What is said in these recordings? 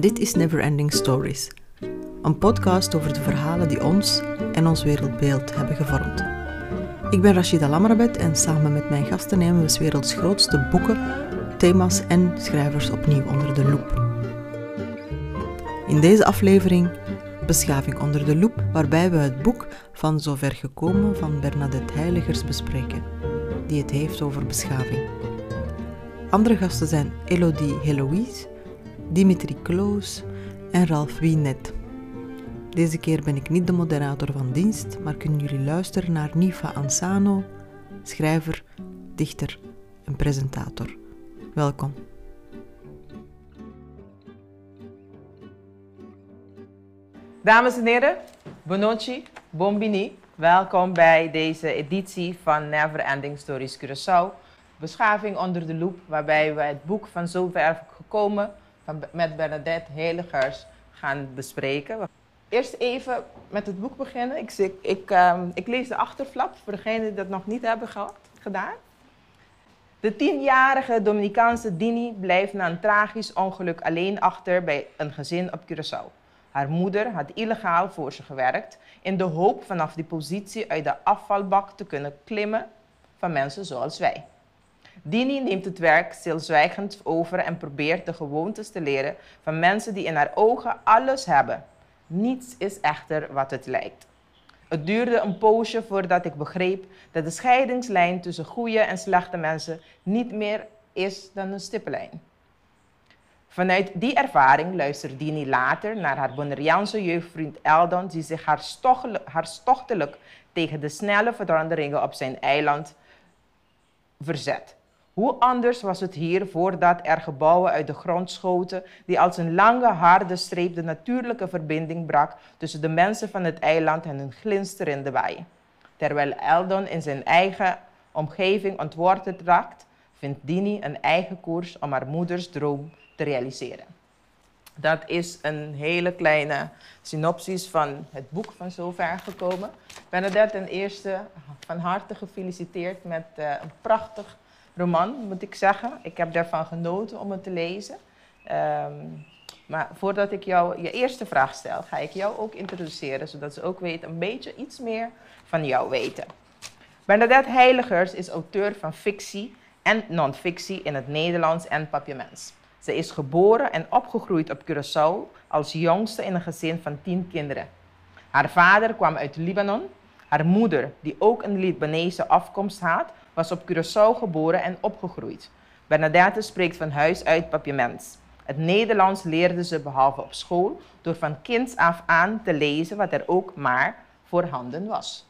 Dit is Neverending Stories, een podcast over de verhalen die ons en ons wereldbeeld hebben gevormd. Ik ben Rashida Lamrabet en samen met mijn gasten nemen we 's werelds grootste boeken, thema's en schrijvers opnieuw onder de loep. In deze aflevering Beschaving onder de loep, waarbij we het boek Van Zover gekomen van Bernadette Heiligers bespreken, die het heeft over beschaving. Andere gasten zijn Elodie Heloïse, Dimitri Kloos en Ralf Wienet. Deze keer ben ik niet de moderator van dienst, maar kunnen jullie luisteren naar Nifa Ansano, schrijver, dichter en presentator. Welkom. Dames en heren, Bonochi, Bombini, welkom bij deze editie van Never Ending Stories Curaçao. Beschaving onder de loep, waarbij we het boek van zover gekomen met Bernadette Heiligers gaan bespreken. Eerst even met het boek beginnen. Ik, ik, ehm, ik lees de achterflap voor degenen die dat nog niet hebben gedaan. De tienjarige Dominicaanse Dini blijft na een tragisch ongeluk alleen achter bij een gezin op Curaçao. Haar moeder had illegaal voor ze gewerkt in de hoop vanaf die positie uit de afvalbak te kunnen klimmen van mensen zoals wij. Dini neemt het werk stilzwijgend over en probeert de gewoontes te leren van mensen die in haar ogen alles hebben. Niets is echter wat het lijkt. Het duurde een poosje voordat ik begreep dat de scheidingslijn tussen goede en slechte mensen niet meer is dan een stippenlijn. Vanuit die ervaring luistert Dini later naar haar Bonaireaanse jeugdvriend Eldon, die zich hartstochtelijk tegen de snelle veranderingen op zijn eiland verzet. Hoe anders was het hier voordat er gebouwen uit de grond schoten, die als een lange harde streep de natuurlijke verbinding brak tussen de mensen van het eiland en hun glinsterende wei. Terwijl Eldon in zijn eigen omgeving ontworteld raakt, vindt Dini een eigen koers om haar moeders droom te realiseren. Dat is een hele kleine synopsis van het boek van zover gekomen. Bernadette ten eerste van harte gefeliciteerd met uh, een prachtig roman, moet ik zeggen. Ik heb daarvan genoten om het te lezen. Um, maar voordat ik jou je eerste vraag stel, ga ik jou ook introduceren, zodat ze ook weten een beetje iets meer van jou weten. Bernadette Heiligers is auteur van fictie en non-fictie in het Nederlands en papiaments. Ze is geboren en opgegroeid op Curaçao als jongste in een gezin van tien kinderen. Haar vader kwam uit Libanon. Haar moeder, die ook een Libanese afkomst had, was op Curaçao geboren en opgegroeid. Bernadette spreekt van huis uit papiaments. Het Nederlands leerde ze behalve op school door van kinds af aan te lezen wat er ook maar voorhanden was.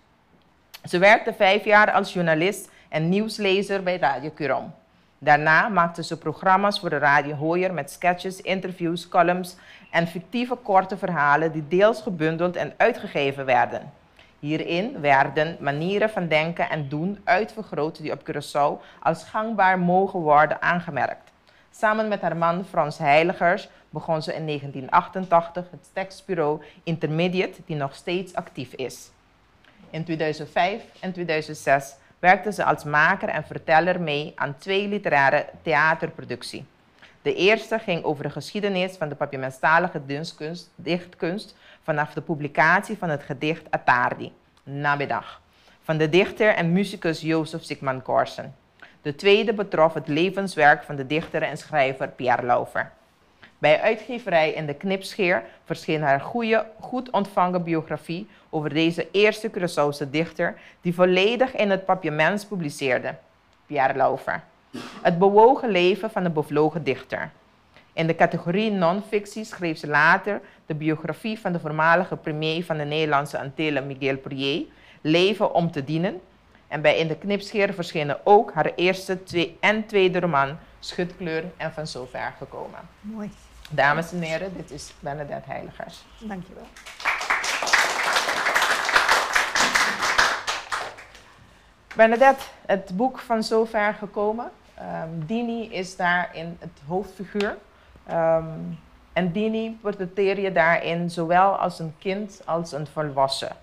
Ze werkte vijf jaar als journalist en nieuwslezer bij Radio Curom. Daarna maakte ze programma's voor de Radio Hoyer met sketches, interviews, columns en fictieve korte verhalen die deels gebundeld en uitgegeven werden. Hierin werden manieren van denken en doen uitvergroot die op Curaçao als gangbaar mogen worden aangemerkt. Samen met haar man Frans Heiligers begon ze in 1988 het tekstbureau Intermediate, die nog steeds actief is. In 2005 en 2006 werkte ze als maker en verteller mee aan twee literaire theaterproducties. De eerste ging over de geschiedenis van de papiamentalige dichtkunst vanaf de publicatie van het gedicht Atardi, Namiddag, van de dichter en muzikus Jozef Sigmund Korsen. De tweede betrof het levenswerk van de dichter en schrijver Pierre Laufer. Bij uitgeverij In de Knipscheer verscheen haar goede, goed ontvangen biografie over deze eerste Curaçaose dichter die volledig in het papiaments publiceerde, Pierre Laufer. Het bewogen leven van een bevlogen dichter. In de categorie non-fictie schreef ze later de biografie van de voormalige premier van de Nederlandse Antillen, Miguel Prier, Leven om te dienen. En bij In de Knipscheer verschenen ook haar eerste twee en tweede roman, Schutkleur en van zover gekomen. Mooi. Dames en heren, dit is Bernadette Heiligers. Dankjewel. Bernadette, het boek van zover gekomen. Um, Dini is daarin het hoofdfiguur. Um, en Dini portretteer je daarin zowel als een kind als een volwassen.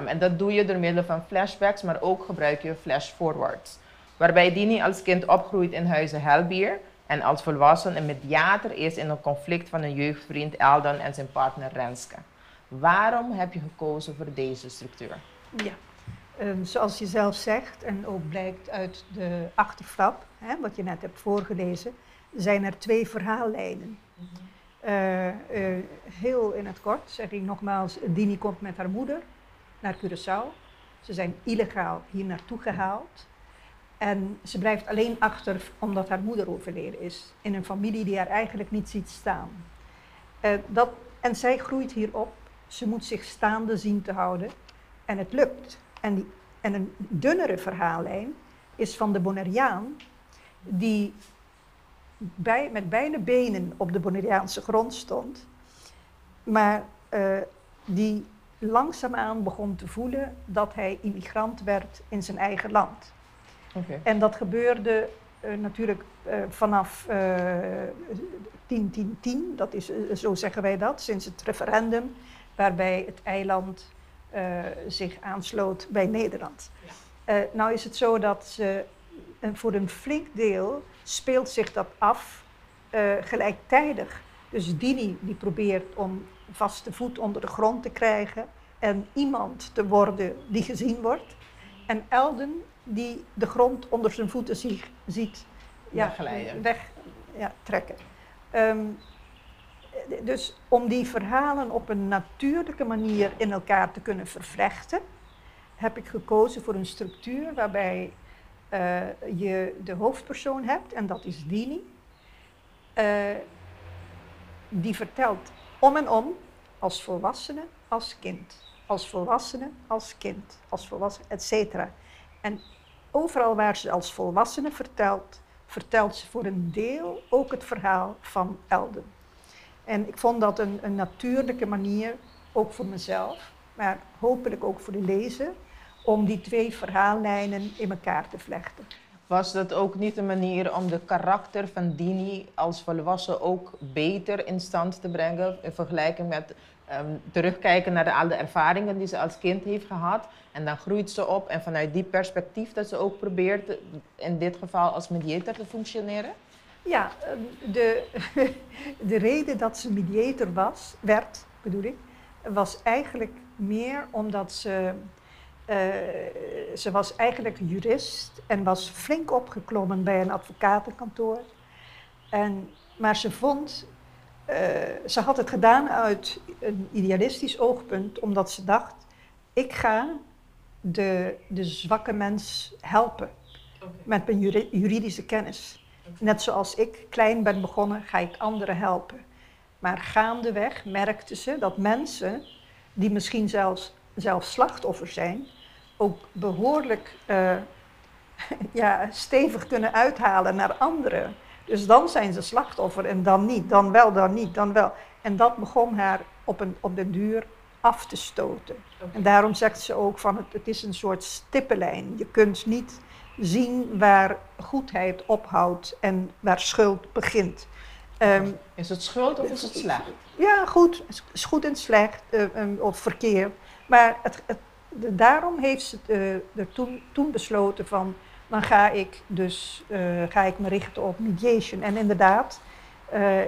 Um, en dat doe je door middel van flashbacks, maar ook gebruik je flashforwards. Waarbij Dini als kind opgroeit in Huizen Helbier En als volwassen een mediator is in een conflict van een jeugdvriend Eldon en zijn partner Renske. Waarom heb je gekozen voor deze structuur? Ja, um, zoals je zelf zegt en ook blijkt uit de achterflap, hè, wat je net hebt voorgelezen, zijn er twee verhaallijnen. Uh, uh, heel in het kort zeg ik nogmaals, Dini komt met haar moeder naar Curaçao. Ze zijn illegaal hier naartoe gehaald. En ze blijft alleen achter omdat haar moeder overleden is. In een familie die haar eigenlijk niet ziet staan. Uh, dat, en zij groeit hier op. Ze moet zich staande zien te houden. En het lukt. En, die, en een dunnere verhaallijn is van de Bonaireaan. Die bij, met beide benen op de Bonaireaanse grond stond. Maar uh, die langzaamaan begon te voelen dat hij immigrant werd in zijn eigen land. Okay. En dat gebeurde uh, natuurlijk uh, vanaf uh, 10, 10, 10, dat is, zo zeggen wij dat, sinds het referendum, waarbij het eiland zich aansloot bij Nederland. Ja. nou is het zo dat ze, voor een flink deel speelt zich dat af gelijktijdig. Dus Dini die probeert om vaste voet onder de grond te krijgen en iemand te worden die gezien wordt. En Elden die de grond onder zijn voeten zie, ziet ja, weg ja, trekken. Um, dus om die verhalen op een natuurlijke manier in elkaar te kunnen vervlechten, heb ik gekozen voor een structuur waarbij uh, je de hoofdpersoon hebt, en dat is Dini. Uh, die vertelt om en om, als volwassene, als kind. Als volwassene, als kind, als volwassene, et cetera. En overal waar ze als volwassene vertelt, vertelt ze voor een deel ook het verhaal van Elden. En ik vond dat een, een natuurlijke manier, ook voor mezelf, maar hopelijk ook voor de lezer, om die twee verhaallijnen in elkaar te vlechten. Was dat ook niet een manier om de karakter van Dini als volwassen ook beter in stand te brengen in vergelijking met um, terugkijken naar de, al de ervaringen die ze als kind heeft gehad. En dan groeit ze op en vanuit die perspectief dat ze ook probeert in dit geval als mediator te functioneren? Ja, ehm, de, de reden dat ze mediator was, werd, bedoel ik, was eigenlijk meer omdat ze, uh, ze was eigenlijk jurist en was flink opgeklommen bij een advocatenkantoor. En, maar ze vond uh, ze had het gedaan uit een idealistisch oogpunt, omdat ze dacht: ik ga de, de zwakke mens helpen okay. met mijn juridische kennis. Net zoals ik klein ben begonnen, ga ik anderen helpen. Maar gaandeweg merkte ze dat mensen, die misschien zelfs, zelf slachtoffer zijn, ook behoorlijk uh, ja, stevig kunnen uithalen naar anderen. Dus dan zijn ze slachtoffer en dan niet, dan wel, dan niet, dan wel. En dat begon haar op, een, op den duur af te stoten. En daarom zegt ze ook van het, het is een soort stippenlijn. Je kunt niet zien waar goedheid ophoudt en waar schuld begint. Um, is het schuld of is het slecht? Ja, goed. Is goed en slecht uh, um, of verkeerd. Maar het, het, de, daarom heeft ze uh, er toen, toen besloten van dan ga ik dus uh, ga ik me richten op mediation. En inderdaad,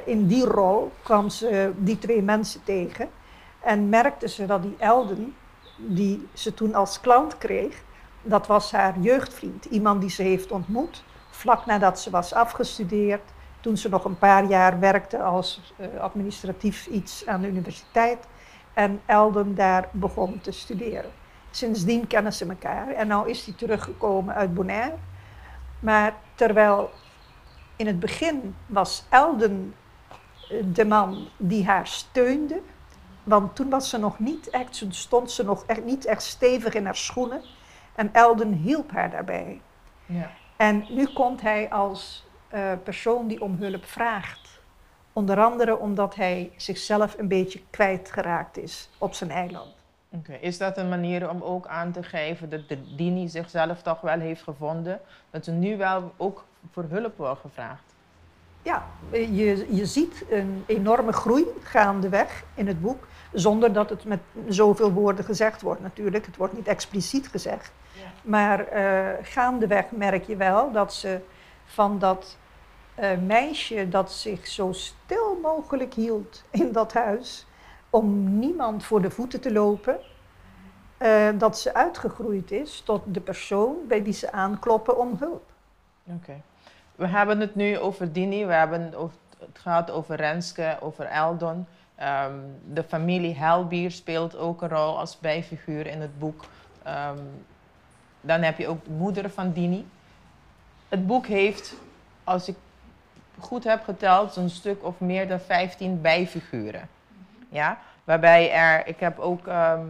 in die rol kwam ze die twee mensen tegen en merkte ze dat die Elden, die ze toen als klant kreeg, dat was haar jeugdvriend. Iemand die ze heeft ontmoet vlak nadat ze was afgestudeerd. Toen ze nog een paar jaar werkte als uh, administratief iets aan de universiteit. En Elden daar begon te studeren. Sindsdien kennen ze elkaar. En nu is hij teruggekomen uit Bonaire. Maar terwijl in het begin was Elden eh, de man die haar steunde. Want toen was ze nog niet echt, stond ze nog niet echt stevig in haar schoenen. En Elden hielp haar daarbij. Ja. En nu komt hij als uh, persoon die om hulp vraagt. Onder andere omdat hij zichzelf een beetje kwijtgeraakt is op zijn eiland. Okay. Is dat een manier om ook aan te geven dat de Dini zichzelf toch wel heeft gevonden? Dat er nu wel ook voor hulp wordt gevraagd? Ja, je, je ziet een enorme groei gaandeweg in het boek. Zonder dat het met zoveel woorden gezegd wordt natuurlijk. Het wordt niet expliciet gezegd. Ja. Maar uh, gaandeweg merk je wel dat ze van dat eh, meisje dat zich zo stil mogelijk hield in dat huis om niemand voor de voeten te lopen, eh, dat ze uitgegroeid is tot de persoon bij wie ze aankloppen om hulp. Oké. We hebben het nu over Dini, we hebben het gehad over Renske, over Eldon. Ehm, de familie Helbier speelt ook een rol als bijfiguur in het boek. Ehm, dan heb je ook de moeder van Dini. Het boek heeft, als ik goed heb geteld, zo'n stuk of meer dan 15 bijfiguren. Ja? Waarbij er, ik heb ook ehm,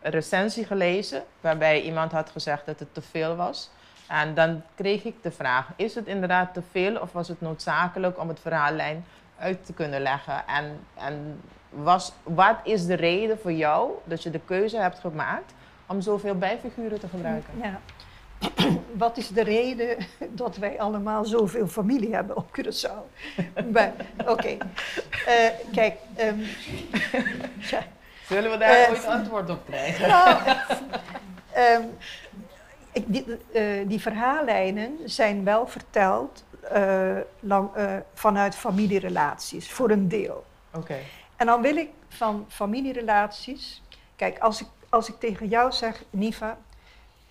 een recensie gelezen, waarbij iemand had gezegd dat het te veel was. En dan kreeg ik de vraag: is het inderdaad te veel of was het noodzakelijk om het verhaallijn uit te kunnen leggen? En, en was, wat is de reden voor jou dat je de keuze hebt gemaakt om zoveel bijfiguren te gebruiken? Ja. Wat is de reden dat wij allemaal zoveel familie hebben op Curaçao? Oké, eh, kijk. Um, ja. Zullen we daar uh, ooit antwoord op krijgen? Nou, um, ik, die, uh, die, verhaallijnen zijn wel verteld lang, vanuit familierelaties, voor een deel. Oké. En dan wil ik van familierelaties. Kijk, als ik, als ik tegen jou zeg, Niva.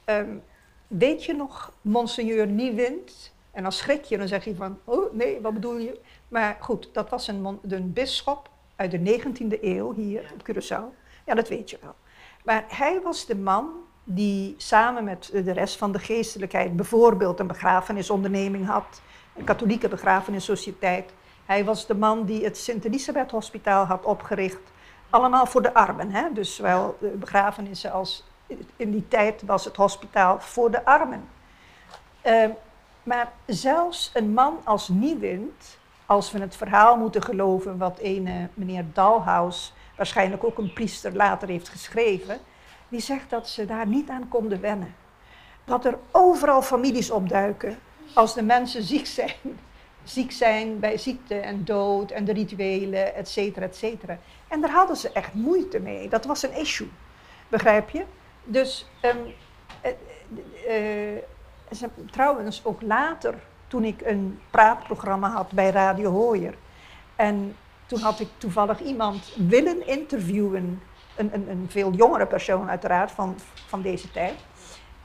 Um, weet je nog Monseigneur Niewind? En dan schrik je, dan zeg je van, oh nee, wat bedoel je? Maar goed, dat was een, een bisschop uit de 19e eeuw hier op Curaçao. Ja, dat weet je wel. Maar hij was de man die samen met de rest van de geestelijkheid bijvoorbeeld een begrafenisonderneming had, een katholieke begrafenissociëteit. Hij was de man die het Sint-Elisabeth Hospitaal had opgericht, allemaal voor de armen. Hè? Dus zowel begrafenissen als in die tijd was het hospitaal voor de armen. Uh, maar zelfs een man als Niewind, als we het verhaal moeten geloven wat een meneer Dalhaus, waarschijnlijk ook een priester, later heeft geschreven, die zegt dat ze daar niet aan konden wennen. Dat er overal families opduiken als de mensen ziek zijn. Ziek zijn bij ziekte en dood en de rituelen, et cetera, et cetera. En daar hadden ze echt moeite mee. Dat was een issue. Begrijp je? Dus um, uh, trouwens ook later, toen ik een praatprogramma had bij Radio Hooyer. En toen had ik toevallig iemand willen interviewen, een, een, een veel jongere persoon uiteraard van, van deze tijd,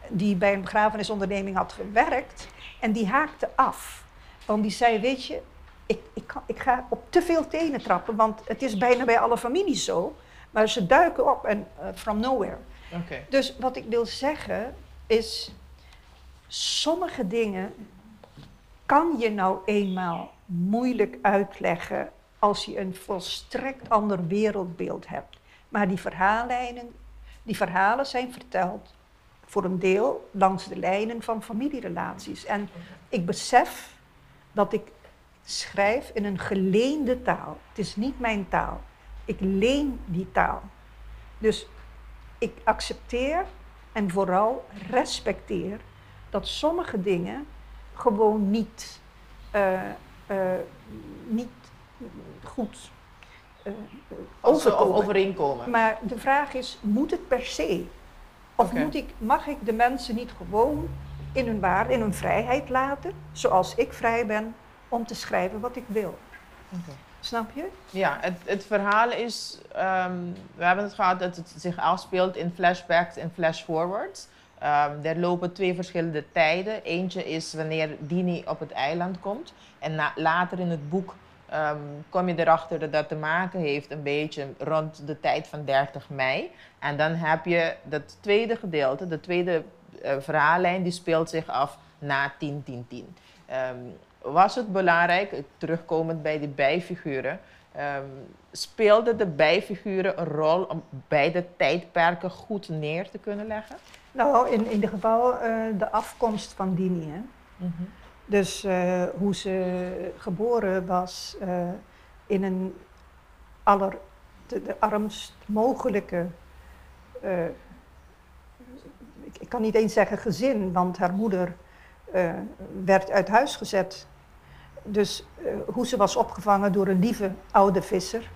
die bij een begrafenisonderneming had gewerkt. En die haakte af. Want die zei, weet je, ik, ik, kan, ik ga op te veel tenen trappen, want het is bijna bij alle families zo. Maar ze duiken op en uh, from nowhere. Dus wat ik wil zeggen is, sommige dingen kan je nou eenmaal moeilijk uitleggen als je een volstrekt ander wereldbeeld hebt. Maar die verhaallijnen, die verhalen zijn verteld voor een deel langs de lijnen van familierelaties. En ik besef dat ik schrijf in een geleende taal. Het is niet mijn taal. Ik leen die taal. Dus ik accepteer en vooral respecteer dat sommige dingen gewoon niet, uh, uh, niet goed overkomen. overeenkomen. Maar de vraag is, moet het per se? Of moet ik, mag ik de mensen niet gewoon in hun waarde, in hun vrijheid laten, zoals ik vrij ben, om te schrijven wat ik wil? Okay. Snap je? Ja, het, het verhaal is, um, we hebben het gehad dat het zich afspeelt in flashbacks en flashforwards. Um, er lopen twee verschillende tijden. Eentje is wanneer Dini op het eiland komt. En na, later in het boek um, kom je erachter dat dat te maken heeft een beetje rond de tijd van 30 mei. En dan heb je dat tweede gedeelte, de tweede uh, verhaallijn, die speelt zich af na 10-10-10 was het belangrijk, terugkomend bij die bijfiguren, um, speelden de bijfiguren een rol om beide tijdperken goed neer te kunnen leggen? Nou, in, in ieder geval uh, de afkomst van Dini. Hè? Mm -hmm. Dus uh, hoe ze geboren was uh, in een aller, de, armst mogelijke, ik, ik, kan niet eens zeggen gezin, want haar moeder werd uit huis gezet dus hoe ze was opgevangen door een lieve oude visser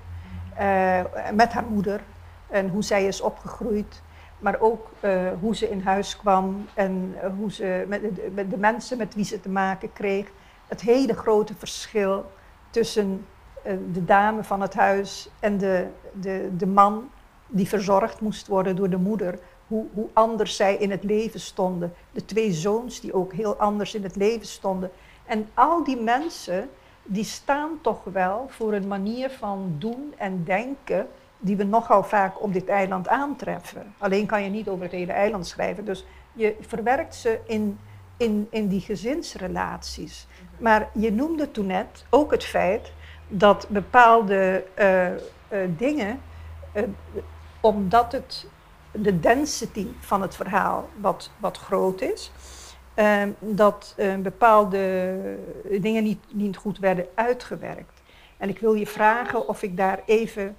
met haar moeder en hoe zij is opgegroeid. Maar ook uh, hoe ze in huis kwam en hoe ze met de, mensen met wie ze te maken kreeg. het hele grote verschil tussen eh, de dame van het huis en de, de, de man die verzorgd moest worden door de moeder. Hoe, hoe anders zij in het leven stonden. De twee zoons die ook heel anders in het leven stonden. En al die mensen die staan toch wel voor een manier van doen en denken die we nogal vaak op dit eiland aantreffen. Alleen kan je niet over het hele eiland schrijven. Dus je verwerkt ze in, in, in die gezinsrelaties. Maar je noemde toen net ook het feit dat bepaalde uh, uh, dingen, uh, omdat het de density van het verhaal wat, wat groot is, dat bepaalde dingen niet, niet goed werden uitgewerkt. En ik wil je vragen of ik daar even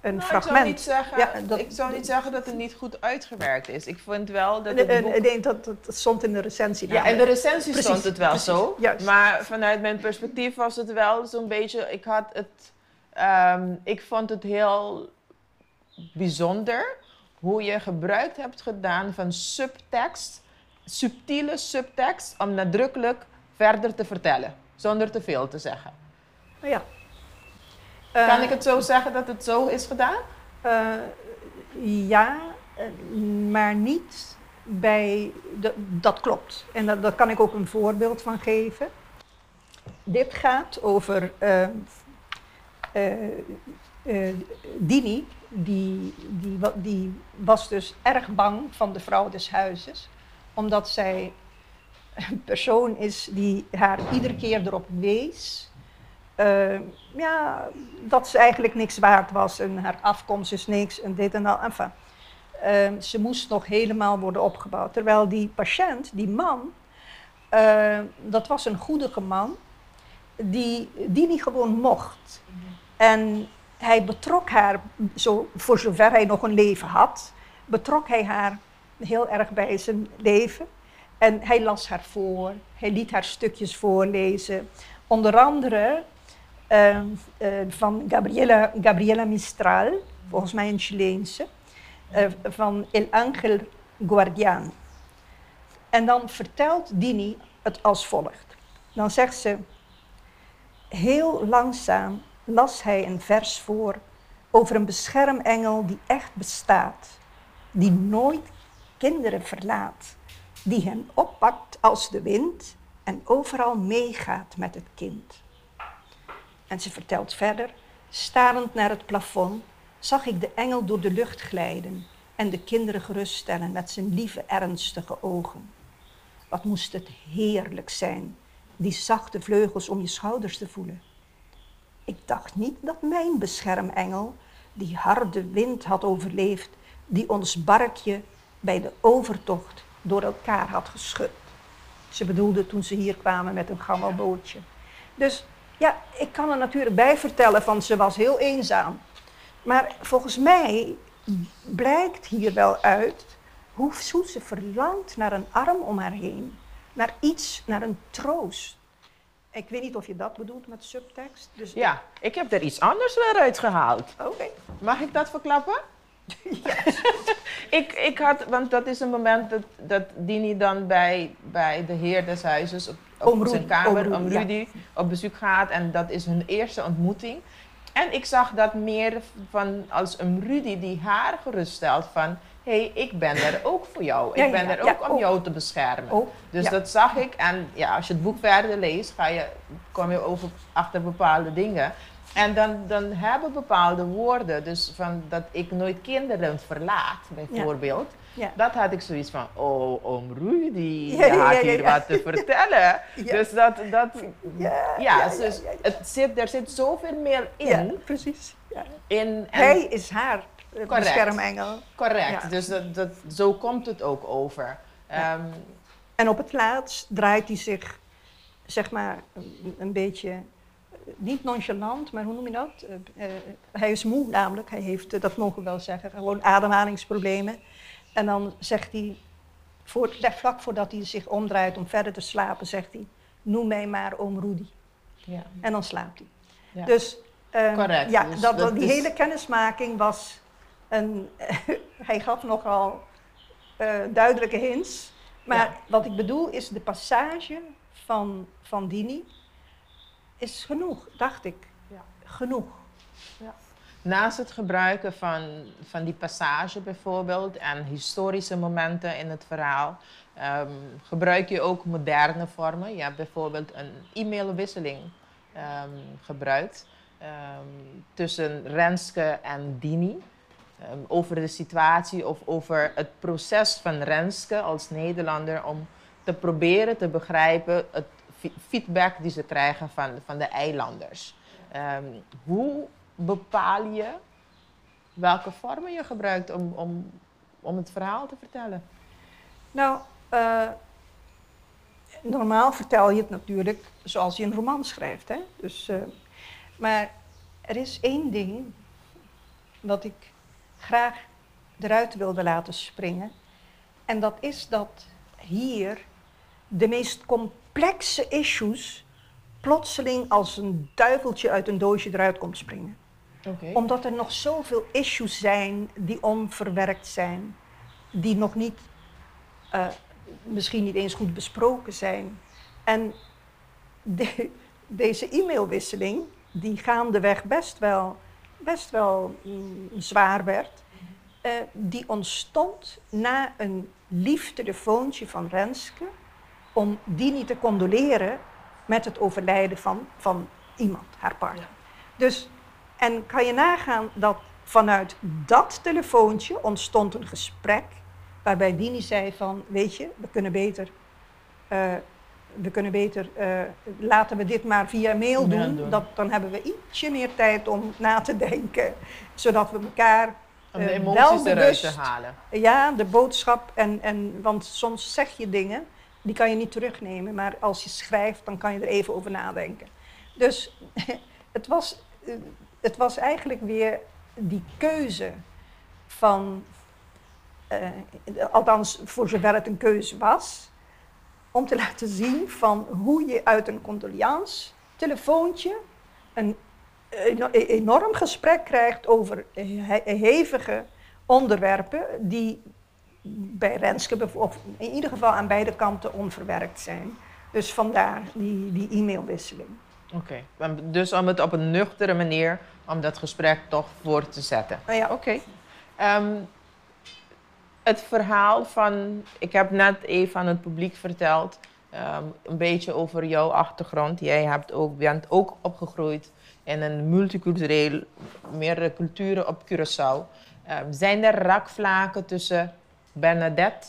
een nou, fragment. Ik zou, niet zeggen, ja, dat, ik zou niet zeggen dat het niet goed uitgewerkt is. Ik vind wel dat het boek... Nee, dat, dat, stond in de recensie. Ja, in de recensie precies, stond het wel precies, zo. Juist. Maar vanuit mijn perspectief was het wel zo'n beetje... Ik had het... Um, ik vond het heel bijzonder hoe je gebruik hebt gedaan van subtekst, subtiele subtekst, om nadrukkelijk verder te vertellen, zonder te veel te zeggen. Ja, kan ik het zo zeggen dat het zo is gedaan? Uh, ja, maar niet bij. De, dat klopt. En dat, daar kan ik ook een voorbeeld van geven. Dit gaat over uh, uh, Dini, die, die, die was dus erg bang van de vrouw des huizes, omdat zij een persoon is die haar iedere keer erop wees uh, ja, dat ze eigenlijk niks waard was en haar afkomst is niks en dit en dat. Enfin, uh, ze moest nog helemaal worden opgebouwd. Terwijl die patiënt, die man, uh, dat was een goedige man, die, die niet gewoon mocht. En hij betrok haar, zo, voor zover hij nog een leven had, betrok hij haar heel erg bij zijn leven. En hij las haar voor, hij liet haar stukjes voorlezen. Onder andere uh, uh, van Gabriela, Gabriela Mistral, volgens mij een Chileense, uh, van El Ángel Guardián. En dan vertelt Dini het als volgt. Dan zegt ze, heel langzaam las hij een vers voor over een beschermengel die echt bestaat, die nooit kinderen verlaat, die hen oppakt als de wind en overal meegaat met het kind. En ze vertelt verder, starend naar het plafond, zag ik de engel door de lucht glijden en de kinderen geruststellen met zijn lieve, ernstige ogen. Wat moest het heerlijk zijn, die zachte vleugels om je schouders te voelen. Ik dacht niet dat mijn beschermengel die harde wind had overleefd, die ons barkje bij de overtocht door elkaar had geschud. Ze bedoelde toen ze hier kwamen met een gammelbootje. Dus ja, ik kan er natuurlijk bij vertellen van ze was heel eenzaam. Maar volgens mij blijkt hier wel uit hoe, ze verlangt naar een arm om haar heen. Naar iets, naar een troost. Ik weet niet of je dat bedoelt met subtekst. Dus ja, ik heb er iets anders weer uitgehaald. Oké. Mag ik dat verklappen? Ik, ik had, want dat is een moment dat, dat Dini dan bij, bij de heer des huizes op, zijn kamer, om Rudy, op bezoek gaat. En dat is hun eerste ontmoeting. En ik zag dat meer van als een Rudy die haar geruststelt van... hé, hey, ik ben er ook voor jou. Ik ben er ook om jou te beschermen. dus dat zag ik. En ja, als je het boek verder leest, ga je, kom je over achter bepaalde dingen. En dan, dan hebben bepaalde woorden, dus van dat ik nooit kinderen verlaat, bijvoorbeeld. Ja. Dat had ik zoiets van, oh, oom Rudy, ja, had hier wat te vertellen. Dus dat, dat ja, dus Het zit, er zit zoveel meer in. precies. In, Hij is haar correct, beschermengel. Correct, dus dat, dat, zo komt het ook over. Um, en op het laatst draait hij zich, zeg maar, een, een beetje niet nonchalant, maar hoe noem je dat? Uh, uh, hij is moe namelijk, hij heeft, uh, dat mogen we wel zeggen, gewoon ademhalingsproblemen. En dan zegt hij, voor, vlak voordat hij zich omdraait om verder te slapen, zegt hij, noem mij maar oom Rudy. Ja. En dan slaapt hij. Ja. Dus, ehm, Correct. Ja, dus dat, die hele kennismaking was, een, hij gaf nogal duidelijke hints. Maar wat ik bedoel is de passage van, van Dini is genoeg, dacht ik. Ja. Genoeg. Naast het gebruiken van, van die passage bijvoorbeeld en historische momenten in het verhaal, ehm, gebruik je ook moderne vormen. Je hebt bijvoorbeeld een e-mailwisseling ehm, gebruikt ehm, tussen Renske en Dini. ehm, over de situatie of over het proces van Renske als Nederlander om te proberen te begrijpen het feedback die ze krijgen van, van de eilanders. Ehm, hoe bepaal je welke vormen je gebruikt om, om, om het verhaal te vertellen? Nou, eh, normaal vertel je het natuurlijk zoals je een roman schrijft. Hè? Dus, eh, maar er is één ding wat ik graag eruit wilde laten springen. En dat is dat hier de meest complexe issues plotseling als een duiveltje uit een doosje eruit komt springen omdat er nog zoveel issues zijn die onverwerkt zijn, die nog niet, eh, misschien niet eens goed besproken zijn. En de- deze e-mailwisseling, die gaandeweg best wel, best wel mm, zwaar werd, eh, die ontstond na een lief telefoontje van Renske om Dini te condoleren met het overlijden van, van iemand, haar partner. Dus en kan je nagaan dat vanuit dat telefoontje ontstond een gesprek waarbij Dini zei van, weet je, we kunnen beter, eh, we kunnen beter, eh, laten we dit maar via mail doen. doen. Dat, dan hebben we ietsje meer tijd om na te denken, zodat we elkaar Om de eh, emoties wel eruit te bewust- halen. ja, de boodschap. En, en, want soms zeg je dingen, die kan je niet terugnemen. Maar als je schrijft, dan kan je er even over nadenken. Dus het was, eh, het was eigenlijk weer die keuze van... eh, althans, voor zover het een keuze was... om te laten zien van hoe je uit een condolians telefoontje... een eno- enorm gesprek krijgt over he- hevige onderwerpen die bij Renske, of in ieder geval aan beide kanten onverwerkt zijn. Dus vandaar die, die e-mailwisseling. Oké. Dus om het op een nuchtere manier, om dat gesprek toch voor te zetten. Nou ja, Oké. Ehm, het verhaal van, ik heb net even aan het publiek verteld, ehm, een beetje over jouw achtergrond. Jij hebt ook, bent ook opgegroeid in een multicultureel, meerdere culturen op Curaçao. Ehm, zijn er raakvlaken tussen Bernadette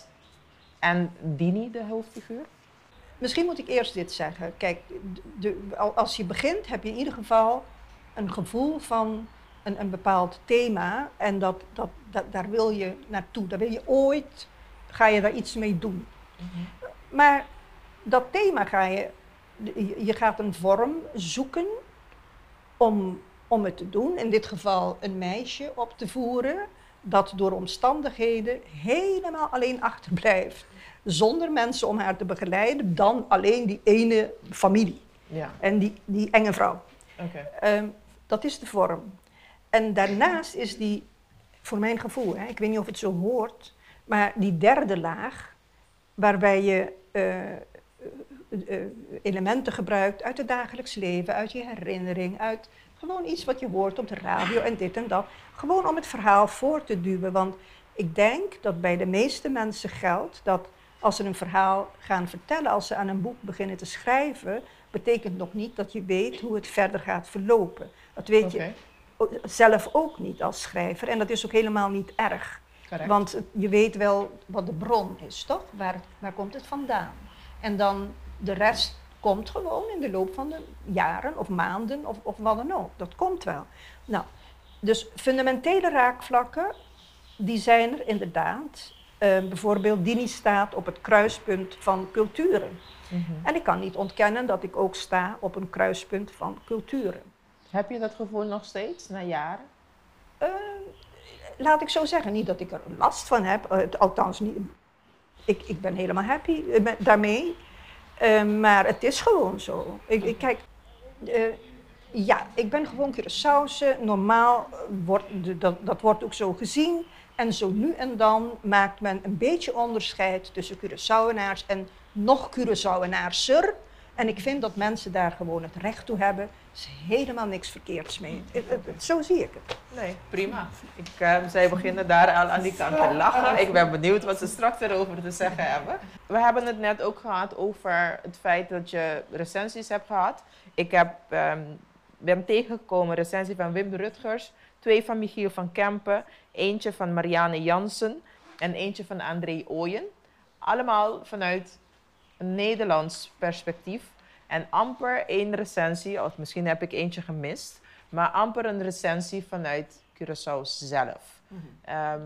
en Dini, de hoofdfiguur? Misschien moet ik eerst dit zeggen. Kijk, de, al- als je begint heb je in ieder geval een gevoel van een, een bepaald thema. En dat, dat, dat, daar wil je naartoe. Daar wil je ooit, ga je daar iets mee doen. Maar dat thema ga je, je- je gaat een vorm zoeken om, om het te doen. In dit geval een meisje op te voeren dat door omstandigheden helemaal alleen achterblijft. Zonder mensen om haar te begeleiden, dan alleen die ene familie Ja, en die, die enge vrouw. Ehm, dat is de vorm. En daarnaast is die, voor mijn gevoel, hè, ik weet niet of het zo hoort, maar die derde laag, waarbij je eh, eh, eh, elementen gebruikt uit het dagelijks leven, uit je herinnering, uit gewoon iets wat je hoort op de radio en dit en dat. Gewoon om het verhaal voor te duwen. Want ik denk dat bij de meeste mensen geldt dat als ze een verhaal gaan vertellen, als ze aan een boek beginnen te schrijven, betekent nog niet dat je weet hoe het verder gaat verlopen. Dat weet je zelf ook niet als schrijver en dat is ook helemaal niet erg. correct. Want je weet wel wat de bron is, toch? Waar, waar komt het vandaan? En dan de rest komt gewoon in de loop van de jaren of maanden of, of wat dan ook. Dat komt wel. Nou, dus fundamentele raakvlakken, die zijn er inderdaad. Eh, bijvoorbeeld, Dini staat op het kruispunt van culturen. Mhm. En ik kan niet ontkennen dat ik ook sta op een kruispunt van culturen. Heb je dat gevoel nog steeds, na jaren? Eh, laat ik zo zeggen, niet dat ik er last van heb, eh, althans niet. Ik, ik ben helemaal happy daarmee, Eh, maar het is gewoon zo. Ik, ik kijk, eh, ja, ik ben gewoon Curaçaose. Normaal wordt dat, dat wordt ook zo gezien. En zo nu en dan maakt men een beetje onderscheid tussen Curaçaoenaars en nog Curaçaoenaarser. En ik vind dat mensen daar gewoon het recht toe hebben. Er is helemaal niks verkeerds mee. Zo zie ik het. Nee, prima. Ik, uh, zij beginnen daar al aan die kant te lachen. Ik ben benieuwd wat ze straks erover te zeggen hebben. We hebben het net ook gehad over het feit dat je recensies hebt gehad. Ik heb, um, ben tegengekomen recensie van Wim Rutgers, twee van Michiel van Kempen, eentje van Marianne Jansen en eentje van André Ooyen. Allemaal vanuit een Nederlands perspectief. En amper één recensie, of misschien heb ik eentje gemist, maar amper een recensie vanuit Curaçao zelf. Ehm,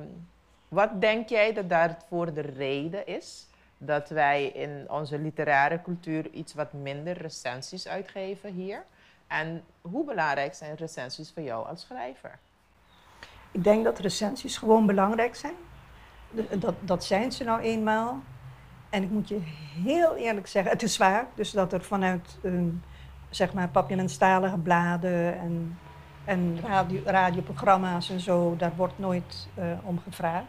wat denk jij dat daarvoor de reden is dat wij in onze literaire cultuur iets wat minder recensies uitgeven hier? En hoe belangrijk zijn recensies voor jou als schrijver? Ik denk dat recensies gewoon belangrijk zijn. Dat, dat zijn ze nou eenmaal. En ik moet je heel eerlijk zeggen, het is waar. Dus dat er vanuit um, zeg maar papiamenstalige bladen en, en radio, radioprogramma's en zo, daar wordt nooit uh, om gevraagd.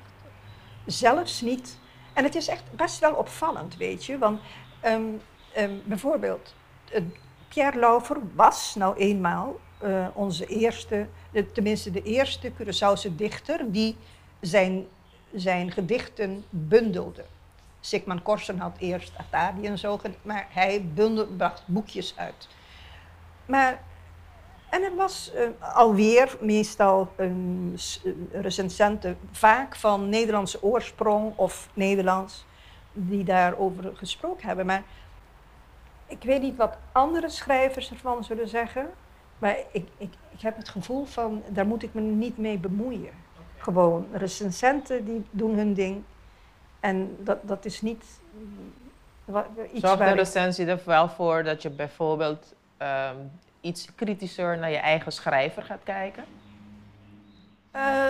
Zelfs niet. En het is echt best wel opvallend, weet je. Want um, um, bijvoorbeeld, uh, Pierre Lauver was nou eenmaal uh, onze eerste, tenminste de eerste Curaçaose dichter die zijn, zijn gedichten bundelde. Sigmund Korsen had eerst Atari en zo, maar hij bundel, bracht boekjes uit. Maar, en er was uh, alweer meestal een recensente, vaak van Nederlandse oorsprong of Nederlands, die daarover gesproken hebben. Maar ik weet niet wat andere schrijvers ervan zullen zeggen, maar ik, ik, ik heb het gevoel van, daar moet ik me niet mee bemoeien. Gewoon, recensenten die doen hun ding en dat, dat is niet wat, iets Zorgt de recensie er wel voor dat je bijvoorbeeld um, iets kritischer naar je eigen schrijver gaat kijken? Uh,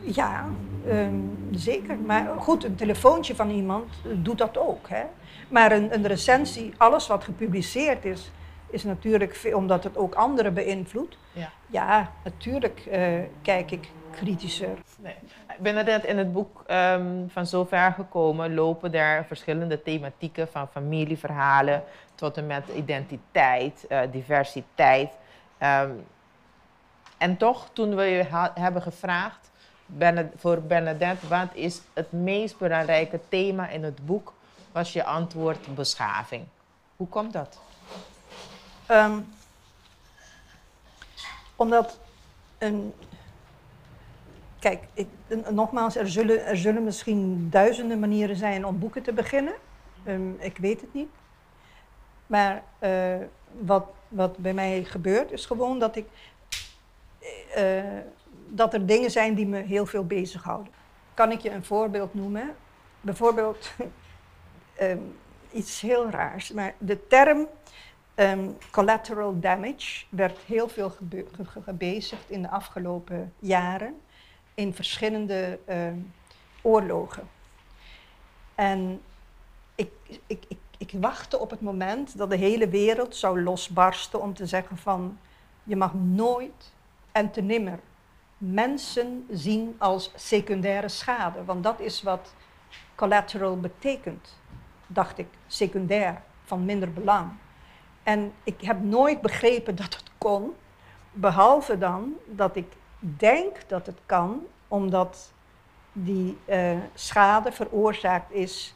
ja, um, zeker. Maar goed, een telefoontje van iemand doet dat ook. Hè? Maar een, een recensie, alles wat gepubliceerd is, is natuurlijk, omdat het ook anderen beïnvloedt. Ja, ja natuurlijk uh, kijk ik kritischer. Nee. Ik ben net in het boek um, van zover gekomen, lopen er verschillende thematieken van familieverhalen tot en met identiteit, uh, diversiteit. Um, en toch, toen we je hebben gevraagd voor Bernadette, wat is het meest belangrijke thema in het boek, was je antwoord beschaving. Hoe komt dat? Um, omdat een Kijk, ik, nogmaals, er zullen, er zullen misschien duizenden manieren zijn om boeken te beginnen. Um, ik weet het niet. Maar uh, wat, wat bij mij gebeurt, is gewoon dat ik. Uh, dat er dingen zijn die me heel veel bezighouden. Kan ik je een voorbeeld noemen? Bijvoorbeeld um, iets heel raars. Maar de term um, collateral damage werd heel veel gebezigd in de afgelopen jaren in verschillende uh, oorlogen. En ik, ik, ik, ik wachtte op het moment dat de hele wereld zou losbarsten om te zeggen van je mag nooit en te nimmer mensen zien als secundaire schade. Want dat is wat collateral betekent, dacht ik, secundair, van minder belang. En ik heb nooit begrepen dat het kon, behalve dan dat ik denk dat het kan, omdat die uh, schade veroorzaakt is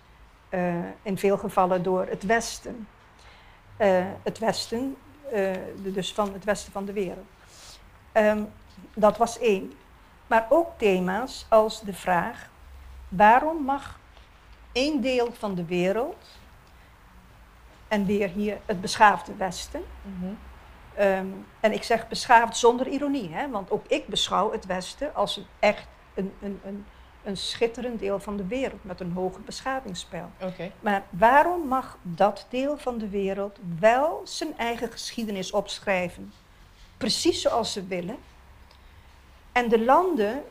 uh, in veel gevallen door het Westen. Uh, het Westen, dus van het Westen van de wereld. Um, dat was één. Maar ook thema's als de vraag: waarom mag één deel van de wereld, en weer hier het beschaafde Westen, -hmm. Um, en ik zeg beschaafd zonder ironie, hè, want ook ik beschouw het Westen als een, echt een, een, een, een schitterend deel van de wereld met een hoge beschavingsspel. Okay. Maar waarom mag dat deel van de wereld wel zijn eigen geschiedenis opschrijven, precies zoals ze willen? En de landen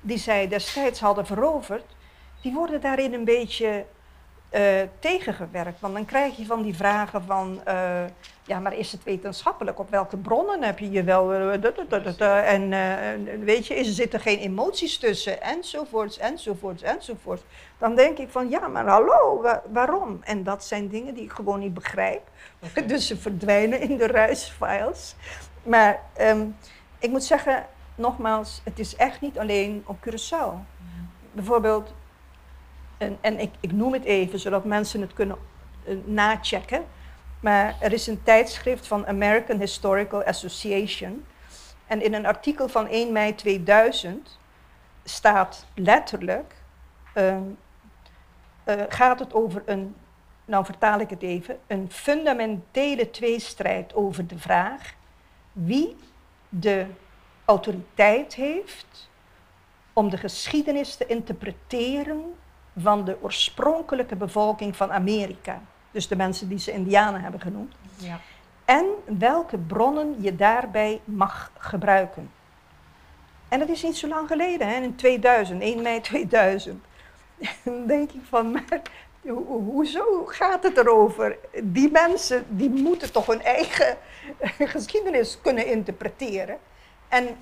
die zij destijds hadden veroverd, die worden daarin een beetje eh, tegengewerkt. Want dan krijg je van die vragen van, eh, ja, maar is het wetenschappelijk? Op welke bronnen heb je je wel? eh, en weet je, is, er zitten geen emoties tussen? Enzovoorts, enzovoorts, enzovoorts. Dan denk ik van, ja, maar hallo, wa- waarom? En dat zijn dingen die ik gewoon niet begrijp. dus ze verdwijnen in de ruisfiles. Maar ehm, ik moet zeggen, nogmaals, het is echt niet alleen op Curaçao. Bijvoorbeeld, en, en ik, ik noem het even zodat mensen het kunnen eh, nachecken. Maar er is een tijdschrift van American Historical Association. En in een artikel van 1 mei 2000 staat letterlijk, ehm, eh, gaat het over een, nou vertaal ik het even, een fundamentele tweestrijd over de vraag wie de autoriteit heeft om de geschiedenis te interpreteren van de oorspronkelijke bevolking van Amerika. Dus de mensen die ze Indianen hebben genoemd. Ja. En welke bronnen je daarbij mag gebruiken. En dat is niet zo lang geleden, hè, in 2000, 1 mei 2000. Dan denk ik van, maar ho- ho- hoezo gaat het erover? Die mensen die moeten toch hun eigen geschiedenis kunnen interpreteren. En,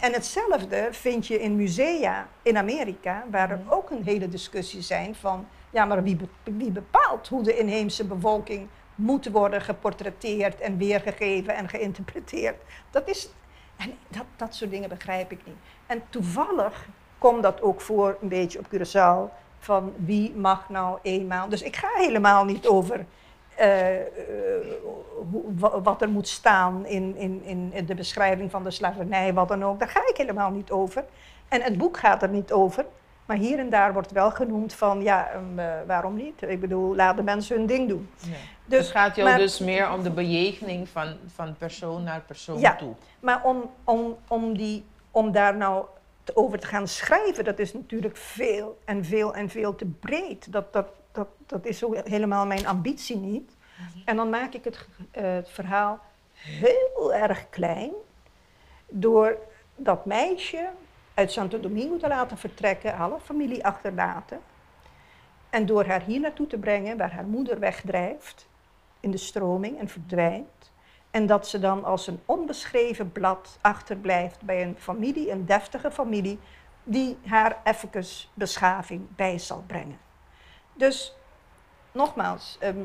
en hetzelfde vind je in musea in Amerika, waar er ook een hele discussie zijn van, ja, maar wie, wie bepaalt hoe de inheemse bevolking moet worden geportretteerd en weergegeven en geïnterpreteerd? Dat is, en dat, dat soort dingen begrijp ik niet. En toevallig komt dat ook voor een beetje op Curaçao, van wie mag nou eenmaal. Dus ik ga helemaal niet over eh, eh, wat er moet staan in, in, in de beschrijving van de slavernij, wat dan ook. Daar ga ik helemaal niet over. En het boek gaat er niet over. Maar hier en daar wordt wel genoemd van, ja, ehm, eh, waarom niet? Ik bedoel, laat de mensen hun ding doen. Ja. Dus het gaat jou maar- dus meer om de bejegening van, van persoon naar persoon Ja. toe. Maar om, om, om, die, om daar nou over te gaan schrijven, dat is natuurlijk veel en veel en veel te breed. Dat, dat, dat, dat is ook helemaal mijn ambitie niet. En dan maak ik het, eh, het verhaal heel erg klein door dat meisje uit Santo Domingo te laten vertrekken, alle familie achterlaten. En door haar hier naartoe te brengen, waar haar moeder wegdrijft in de stroming en verdwijnt. En dat ze dan als een onbeschreven blad achterblijft bij een familie, een deftige familie, die haar even beschaving bij zal brengen. Dus nogmaals, ehm,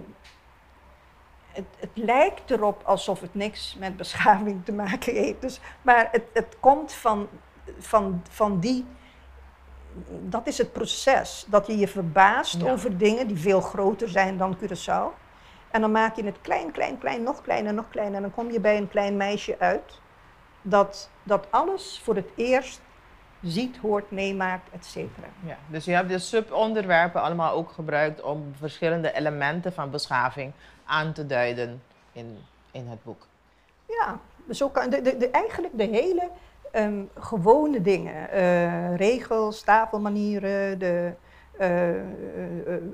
het, het lijkt erop alsof het niks met beschaving te maken heeft. Dus, maar het, het komt van, van, van die. Dat is het proces. Dat je je verbaast Ja. over dingen die veel groter zijn dan Curaçao. En dan maak je het klein, klein, klein, nog kleiner, nog kleiner. En dan kom je bij een klein meisje uit. Dat, dat alles voor het eerst ziet, hoort, meemaakt, et cetera. Ja, dus je hebt de subonderwerpen allemaal ook gebruikt om verschillende elementen van beschaving aan te duiden in, in het boek. Ja, dus ook de, de, de, eigenlijk de hele ehm, gewone dingen. eh, regels, tafelmanieren, de, eh, eh,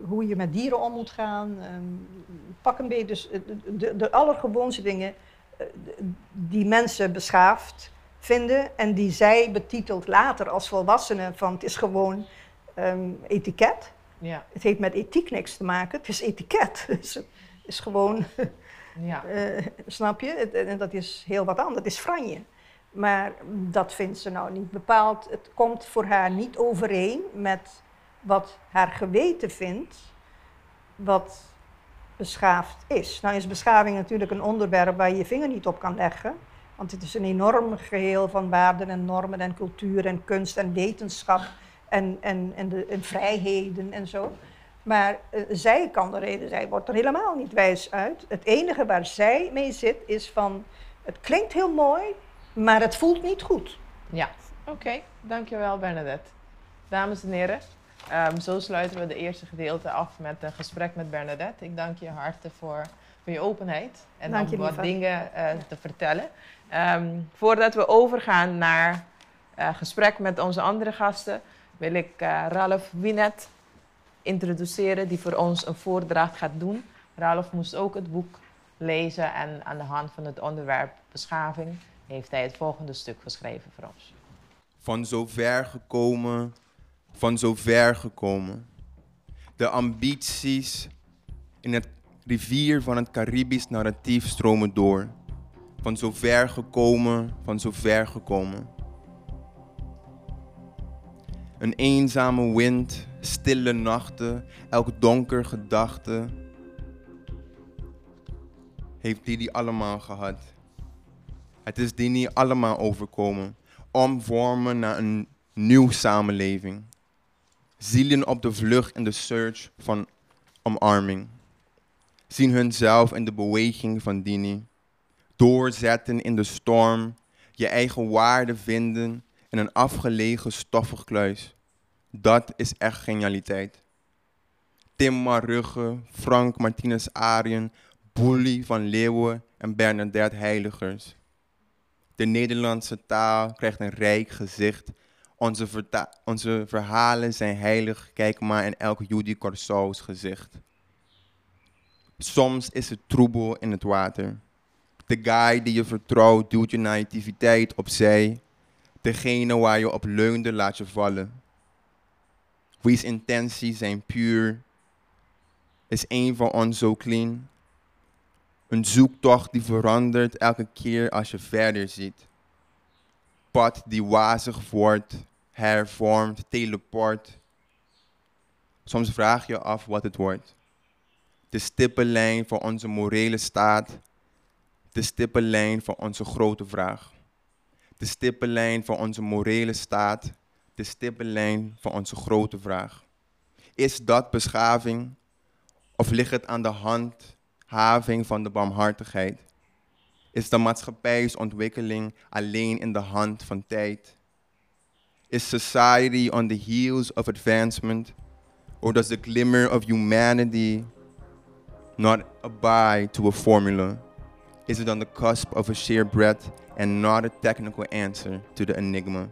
hoe je met dieren om moet gaan. ehm, pak een beetje dus, de, de, allergewoonste dingen die mensen beschaafd vinden en die zij betitelt later als volwassenen van het is gewoon ehm, etiket. Ja, Het heeft met ethiek niks te maken, het is etiket. Dus het is gewoon ja. eh, snap je? En dat is heel wat anders. Het is franje. Maar dat vindt ze nou niet bepaald. Het komt voor haar niet overeen met wat haar geweten vindt, wat beschaafd is. Nou is beschaving natuurlijk een onderwerp waar je je vinger niet op kan leggen. Want het is een enorm geheel van waarden en normen en cultuur en kunst en wetenschap en, en, en, de, en vrijheden en zo. Maar eh, zij kan er reden, zij wordt er helemaal niet wijs uit. Het enige waar zij mee zit is van, het klinkt heel mooi, maar het voelt niet goed. Ja, oké. Dankjewel Bernadette. Dames en heren, ehm, zo sluiten we de eerste gedeelte af met een gesprek met Bernadette. Ik dank je harte voor, voor je openheid en Dank je, om wat dingen eh, te vertellen. Ehm, voordat we overgaan naar eh gesprek met onze andere gasten, wil ik eh, Ralph Winet introduceren, die voor ons een voordracht gaat doen. Ralph moest ook het boek lezen en aan de hand van het onderwerp beschaving heeft hij het volgende stuk geschreven voor ons. Van zo ver gekomen, van zo ver gekomen. De ambities in het rivier van het Caribisch narratief stromen door. Van zo ver gekomen, van zo ver gekomen. Een eenzame wind, stille nachten, elk donker gedachte. Heeft Didi allemaal gehad. Het is Dini allemaal overkomen. Omvormen naar een nieuw samenleving. Zielen op de vlucht in de search van omarming. Zien hunzelf in de beweging van Dini. Doorzetten in de storm. Je eigen waarde vinden in een afgelegen stoffig kluis. Dat is echt genialiteit. Tim Marugge, Frank Martinez Arien, Boelie van Leeuwen en Bernadette Heiligers. De Nederlandse taal krijgt een rijk gezicht. Onze, verhalen zijn heilig, kijk maar in elk Judy Corso's gezicht. Soms is het troebel in het water. De guy die je vertrouwt duwt je naïviteit opzij. Degene waar je op leunde laat je vallen. Wie's intenties zijn puur. Is een van ons zo clean? Een zoektocht die verandert elke keer als je verder ziet. Pad die wazig wordt, hervormt, teleport. Soms vraag je af wat het wordt. De stippenlijn voor onze morele staat. De stippenlijn voor onze grote vraag. De stippenlijn voor onze morele staat. De stippenlijn voor onze grote vraag. Is dat beschaving? Of ligt het aan de hand having van de barmhartigheid? Is de maatschappijsontwikkeling alleen in de hand van tijd? Is society on the heels of advancement? Or does the glimmer of humanity not abide to a formula? Is it on the cusp of a sheer breath and not a technical answer to the enigma?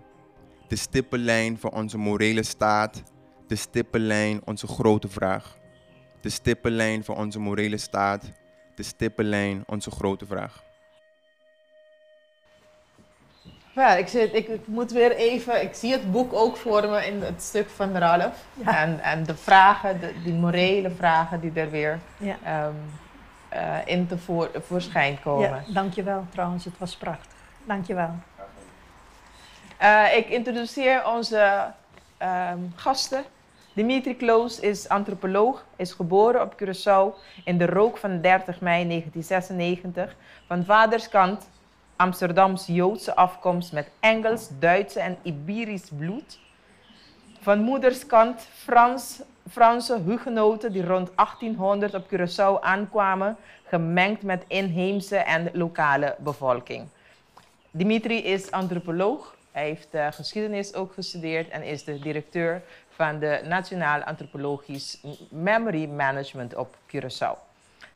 De stippellijn voor onze morele staat, de stippellijn onze grote vraag de stippenlijn van onze morele staat, de stippenlijn onze grote vraag. Ja, ik, zit, ik, ik, moet weer even, ik zie het boek ook voor me in het stuk van Ralf. En, en de vragen, de, die morele vragen die er weer ja. um, uh, in te voor, voorschijn komen. Ja, dankjewel trouwens, het was prachtig. Dankjewel. Uh, ik introduceer onze um, gasten. Dimitri Kloos is antropoloog, is geboren op Curaçao in de rook van 30 mei 1996. Van vaderskant Amsterdams-Joodse afkomst met Engels, Duitse en Iberisch bloed. Van moederskant Frans, Franse hugenoten die rond 1800 op Curaçao aankwamen, gemengd met inheemse en lokale bevolking. Dimitri is antropoloog. Hij heeft uh, geschiedenis ook gestudeerd en is de directeur van de Nationaal Antropologisch Memory Management op Curaçao.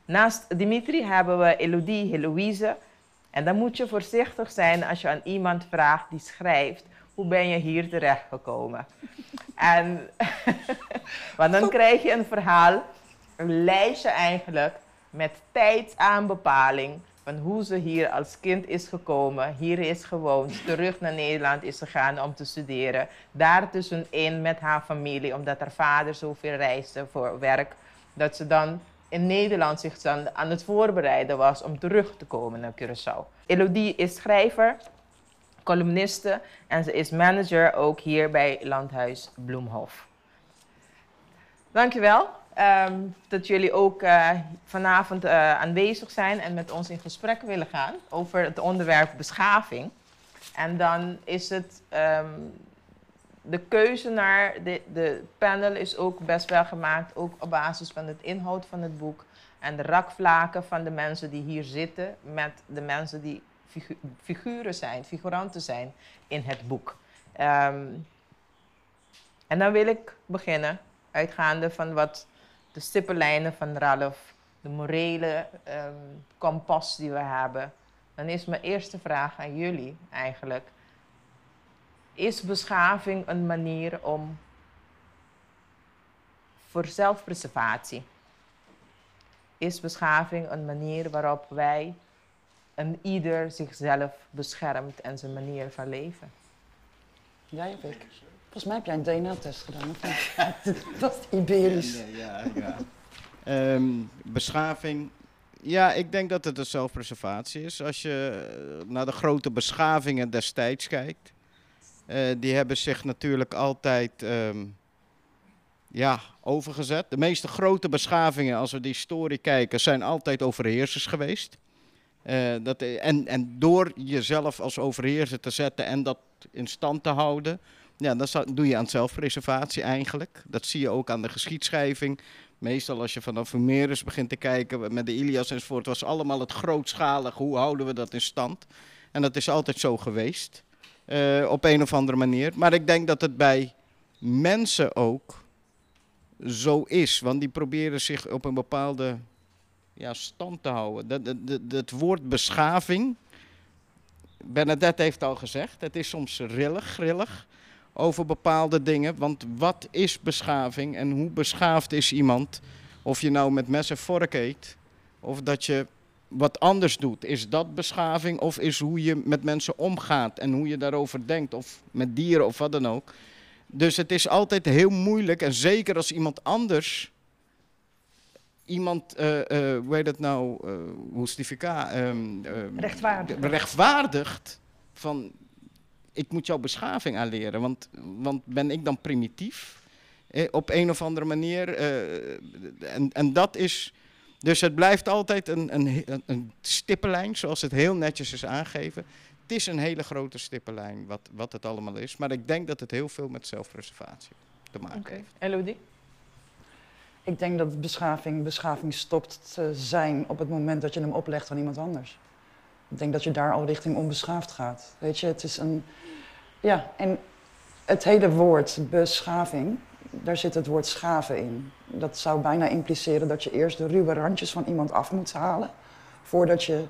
Naast Dimitri hebben we Elodie Heloïse. En dan moet je voorzichtig zijn als je aan iemand vraagt die schrijft, hoe ben je hier terechtgekomen? en, want dan krijg je een verhaal, een lijstje eigenlijk, met tijdsaanbepaling van hoe ze hier als kind is gekomen, hier is gewoond, terug naar Nederland is gegaan om te studeren. Daartussenin met haar familie, omdat haar vader zoveel reisde voor werk, dat ze dan in Nederland zich dan aan het voorbereiden was om terug te komen naar Curaçao. Elodie is schrijver, columniste en ze is manager ook hier bij Landhuis Bloemhof. Dankjewel. Um, dat jullie ook uh, vanavond uh, aanwezig zijn en met ons in gesprek willen gaan over het onderwerp beschaving. En dan is het um, de keuze naar de, de panel is ook best wel gemaakt, ook op basis van het inhoud van het boek en de rakvlaken van de mensen die hier zitten met de mensen die figu figuren zijn, figuranten zijn in het boek. Um, en dan wil ik beginnen, uitgaande van wat de stippenlijnen van Ralf, de morele um, kompas die we hebben, dan is mijn eerste vraag aan jullie eigenlijk. Is beschaving een manier om voor zelfpreservatie? Is beschaving een manier waarop wij en ieder zichzelf beschermt en zijn manier van leven? Jij of ik? Volgens mij heb jij een DNA-test gedaan, dat is Iberisch. Ja, ja. Ehm, beschaving. Ja, ik denk dat het een zelfpreservatie is. Als je eh, naar de grote beschavingen destijds kijkt. Eh, die hebben zich natuurlijk altijd ehm, ja, overgezet. De meeste grote beschavingen, als we die historie kijken, zijn altijd overheersers geweest. Eh, dat, en, en door jezelf als overheerser te zetten en dat in stand te houden, ja, dat doe je aan zelfpreservatie eigenlijk. Dat zie je ook aan de geschiedschrijving. Meestal als je vanaf Homerus begint te kijken met de Ilias enzovoort, was allemaal het grootschalig. Hoe houden we dat in stand? En dat is altijd zo geweest, eh, op een of andere manier. Maar ik denk dat het bij mensen ook zo is, want die proberen zich op een bepaalde ja, stand te houden. Dat, dat, woord beschaving, Bernadette heeft al gezegd, het is soms rillig, grillig over bepaalde dingen. Want wat is beschaving en hoe beschaafd is iemand? Of je nou met mes en vork eet, of dat je wat anders doet. Is dat beschaving of is hoe je met mensen omgaat en hoe je daarover denkt, of met dieren of wat dan ook. Dus het is altijd heel moeilijk en zeker als iemand anders iemand, eh, eh, hoe heet het nou, eh hoe is die VK? Ehm, ehm, Rechtvaardig. Rechtvaardigt van, ik moet jouw beschaving aanleren, want, want ben ik dan primitief? Eh, op een of andere manier. eh, en, en dat is, dus het blijft altijd een, een, een, stippenlijn, zoals het heel netjes is aangegeven. Het is een hele grote stippenlijn wat, wat het allemaal is, maar ik denk dat het heel veel met zelfpreservatie te maken Oké. heeft. Elodie? Ik denk dat beschaving, beschaving stopt te zijn op het moment dat je hem oplegt aan iemand anders. Ik denk dat je daar al richting onbeschaafd gaat. Weet je, het is een. Ja, en het hele woord beschaving, daar zit het woord schaven in. Dat zou bijna impliceren dat je eerst de ruwe randjes van iemand af moet halen. voordat je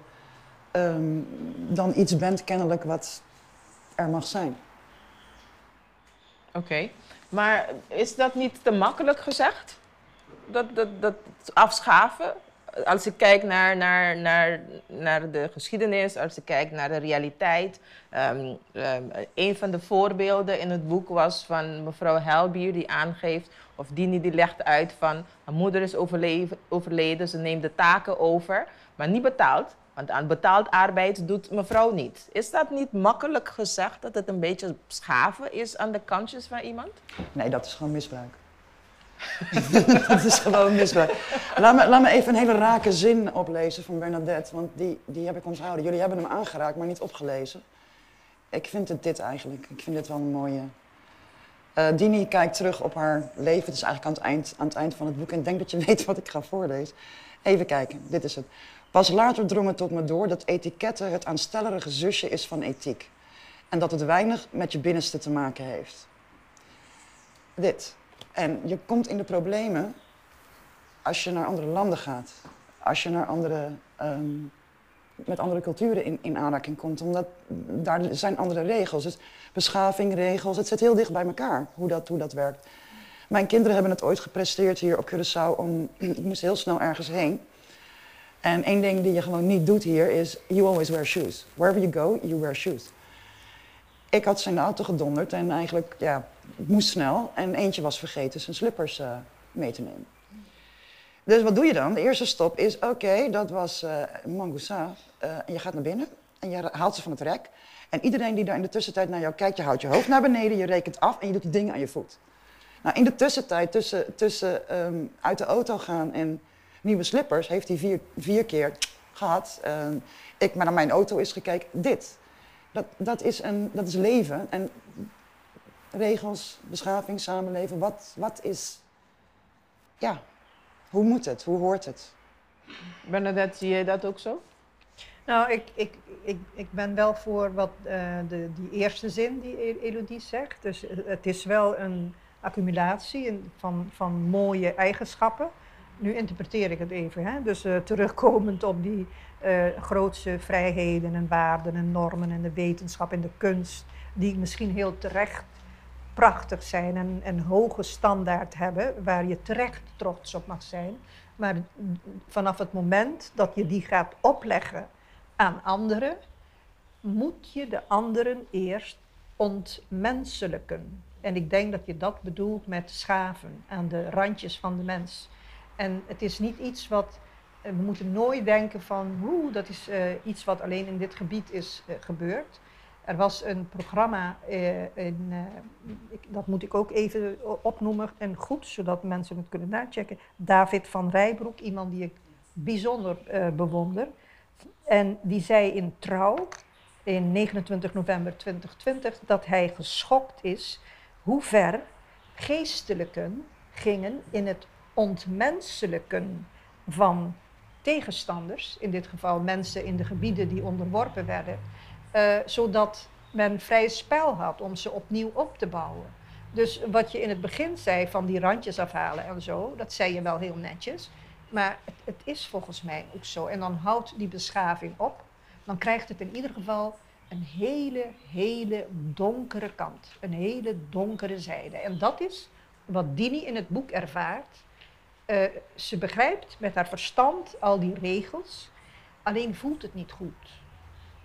ehm, dan iets bent, kennelijk, wat er mag zijn. Oké. Maar is dat niet te makkelijk gezegd? Dat, dat, dat afschaven? Als ik kijk naar, naar, naar, naar de geschiedenis, als ik kijk naar de realiteit. ehm, ehm, een van de voorbeelden in het boek was van mevrouw Helbier, die aangeeft, of Dini die legt uit van, haar moeder is overleden, ze neemt de taken over, maar niet betaald. Want aan betaald arbeid doet mevrouw niet. Is dat niet makkelijk gezegd dat het een beetje schaven is aan de kantjes van iemand? Nee, dat is gewoon misbruik. dat is gewoon misbruik. Laat me, laat me even een hele rake zin oplezen van Bernadette, want die, die heb ik onthouden. Jullie hebben hem aangeraakt, maar niet opgelezen. Ik vind het dit eigenlijk. Ik vind dit wel een mooie. Eh, Dini kijkt terug op haar leven. Het is eigenlijk aan het, eind, aan het eind van het boek. En ik denk dat je weet wat ik ga voorlezen. Even kijken, dit is het. Pas later drong het tot me door dat etiketten het aanstellerige zusje is van ethiek. En dat het weinig met je binnenste te maken heeft. Dit. En je komt in de problemen als je naar andere landen gaat. Als je naar andere, ehm, met andere culturen in, in aanraking komt. Omdat daar zijn andere regels. Dus beschaving, regels, het zit heel dicht bij elkaar hoe dat, hoe dat werkt. Mijn kinderen hebben het ooit gepresteerd hier op Curaçao. Om, ik moest heel snel ergens heen. En één ding die je gewoon niet doet hier is, you always wear shoes. Wherever you go, you wear shoes. Ik had zijn auto gedonderd en eigenlijk, ja, het moest snel. En eentje was vergeten zijn slippers eh, mee te nemen. Dus wat doe je dan? De eerste stop is, oké, dat was eh Mangousa. Eh, en je gaat naar binnen en je haalt ze van het rek. En iedereen die daar in de tussentijd naar jou kijkt, je houdt je hoofd naar beneden, je rekent af en je doet die dingen aan je voet. Nou, in de tussentijd, tussen, tussen ehm, uit de auto gaan en nieuwe slippers, heeft hij vier, vier keer gehad. Ehm, ik maar naar mijn auto is gekeken, dit. Dat, dat, is een, dat is leven. En regels, beschaving, samenleven, wat, wat is... Ja, hoe moet het? Hoe hoort het? Bernadette, zie jij dat ook zo? Nou, ik, ik, ik, ik ben wel voor wat, eh, de, die eerste zin die E- Elodie zegt. Dus eh, het is wel een accumulatie van, van mooie eigenschappen. Nu interpreteer ik het even. Hè? Dus eh, terugkomend op die eh, grootste vrijheden en waarden en normen en de wetenschap en de kunst, die misschien heel terecht prachtig zijn en een hoge standaard hebben, waar je terecht trots op mag zijn. Maar vanaf het moment dat je die gaat opleggen aan anderen, moet je de anderen eerst ontmenselijken. En ik denk dat je dat bedoelt met schaven aan de randjes van de mens. En het is niet iets wat. We moeten nooit denken van, oeh, dat is eh, iets wat alleen in dit gebied is eh, gebeurd. Er was een programma, eh, in, eh, dat moet ik ook even o- opnoemen en goed, zodat mensen het kunnen nachecken. David van Rijbroek, iemand die ik bijzonder eh, bewonder. En die zei in Trouw, in 29 november 2020, dat hij geschokt is hoe ver geestelijken gingen in het ontmenselijken van tegenstanders, in dit geval mensen in de gebieden die onderworpen werden, eh, zodat men vrij spel had om ze opnieuw op te bouwen. Dus wat je in het begin zei van die randjes afhalen en zo, dat zei je wel heel netjes. Maar het, het is volgens mij ook zo. En dan houdt die beschaving op. Dan krijgt het in ieder geval een hele, hele donkere kant. Een hele donkere zijde. En dat is wat Dini in het boek ervaart. Eh, ze begrijpt met haar verstand al die regels, alleen voelt het niet goed.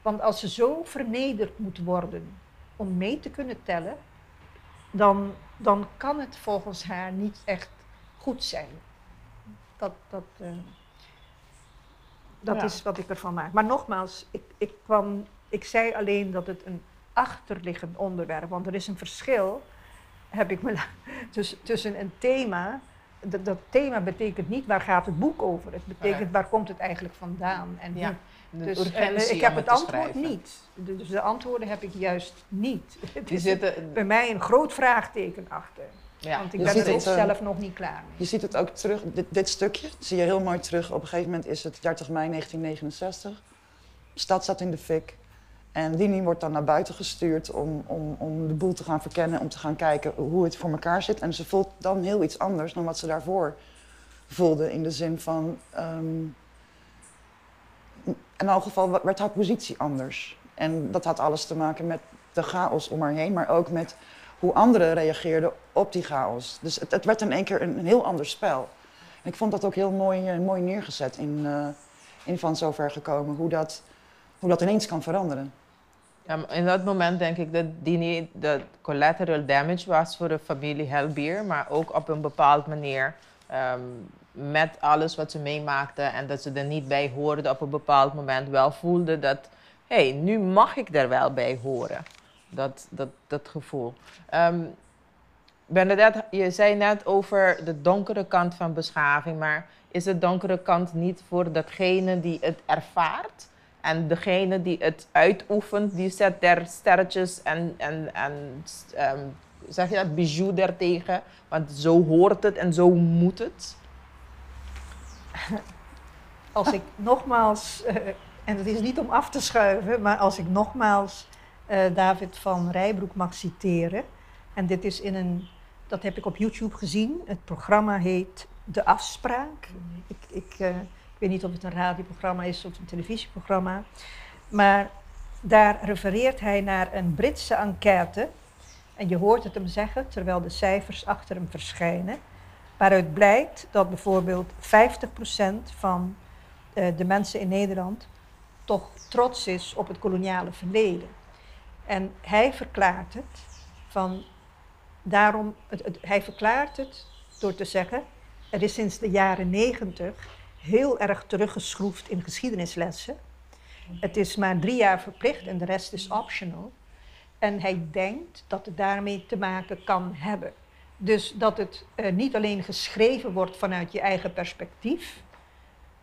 Want als ze zo vernederd moet worden om mee te kunnen tellen, dan, dan kan het volgens haar niet echt goed zijn. Dat, dat, eh, dat Ja. is wat ik ervan maak. Maar nogmaals, ik, ik, kwam, ik zei alleen dat het een achterliggend onderwerp, want er is een verschil, heb ik me tussen, tussen een thema. Dat, dat thema betekent niet waar gaat het boek over. Het betekent waar komt het eigenlijk vandaan. En Ja, hoe. Dus, en, eh, ik heb het antwoord niet. Dus de antwoorden heb ik juist niet. Die zitten, bij mij een groot vraagteken achter. ja. Want ik Je ben er ook eh, zelf nog niet klaar mee. Je ziet het ook terug, dit, dit stukje zie je heel mooi terug. Op een gegeven moment is het 30 mei 1969. De stad staat in de fik. En Dini wordt dan naar buiten gestuurd om, om, om de boel te gaan verkennen, om te gaan kijken hoe het voor elkaar zit. En ze voelt dan heel iets anders dan wat ze daarvoor voelde. In de zin van, ehm, in elk geval werd haar positie anders. En dat had alles te maken met de chaos om haar heen, maar ook met hoe anderen reageerden op die chaos. Dus het, het werd in één keer een, heel ander spel. En ik vond dat ook heel mooi, eh, mooi neergezet in, eh, in Van Zover gekomen, hoe dat, hoe dat ineens kan veranderen. Ja, in dat moment denk ik dat die niet de collateral damage was voor de familie Helbier, maar ook op een bepaalde manier ehm, met alles wat ze meemaakte en dat ze er niet bij hoorde op een bepaald moment wel voelde dat, hé, hey, nu mag ik er wel bij horen. Dat, dat, dat gevoel. Ehm, Bernadette, je zei net over de donkere kant van beschaving, maar is de donkere kant niet voor datgene die het ervaart? En degene die het uitoefent, die zet er sterretjes en, en, en ehm, zeg je dat, bijou daartegen. Want zo hoort het en zo moet het. Als ik nogmaals, eh, en het is niet om af te schuiven, maar als ik nogmaals eh, David van Rijbroek mag citeren. En dit is in een, dat heb ik op YouTube gezien. Het programma heet De Afspraak. Ik, ik, eh, ik weet niet of het een radioprogramma is of een televisieprogramma. Maar daar refereert hij naar een Britse enquête. En je hoort het hem zeggen terwijl de cijfers achter hem verschijnen. Waaruit blijkt dat bijvoorbeeld 50% van eh, de mensen in Nederland toch trots is op het koloniale verleden. En hij verklaart het van daarom, het, hij verklaart het door te zeggen, er is sinds de jaren 90 heel erg teruggeschroefd in geschiedenislessen. Het is maar drie jaar verplicht en de rest is optional. En hij denkt dat het daarmee te maken kan hebben. Dus dat het eh, niet alleen geschreven wordt vanuit je eigen perspectief,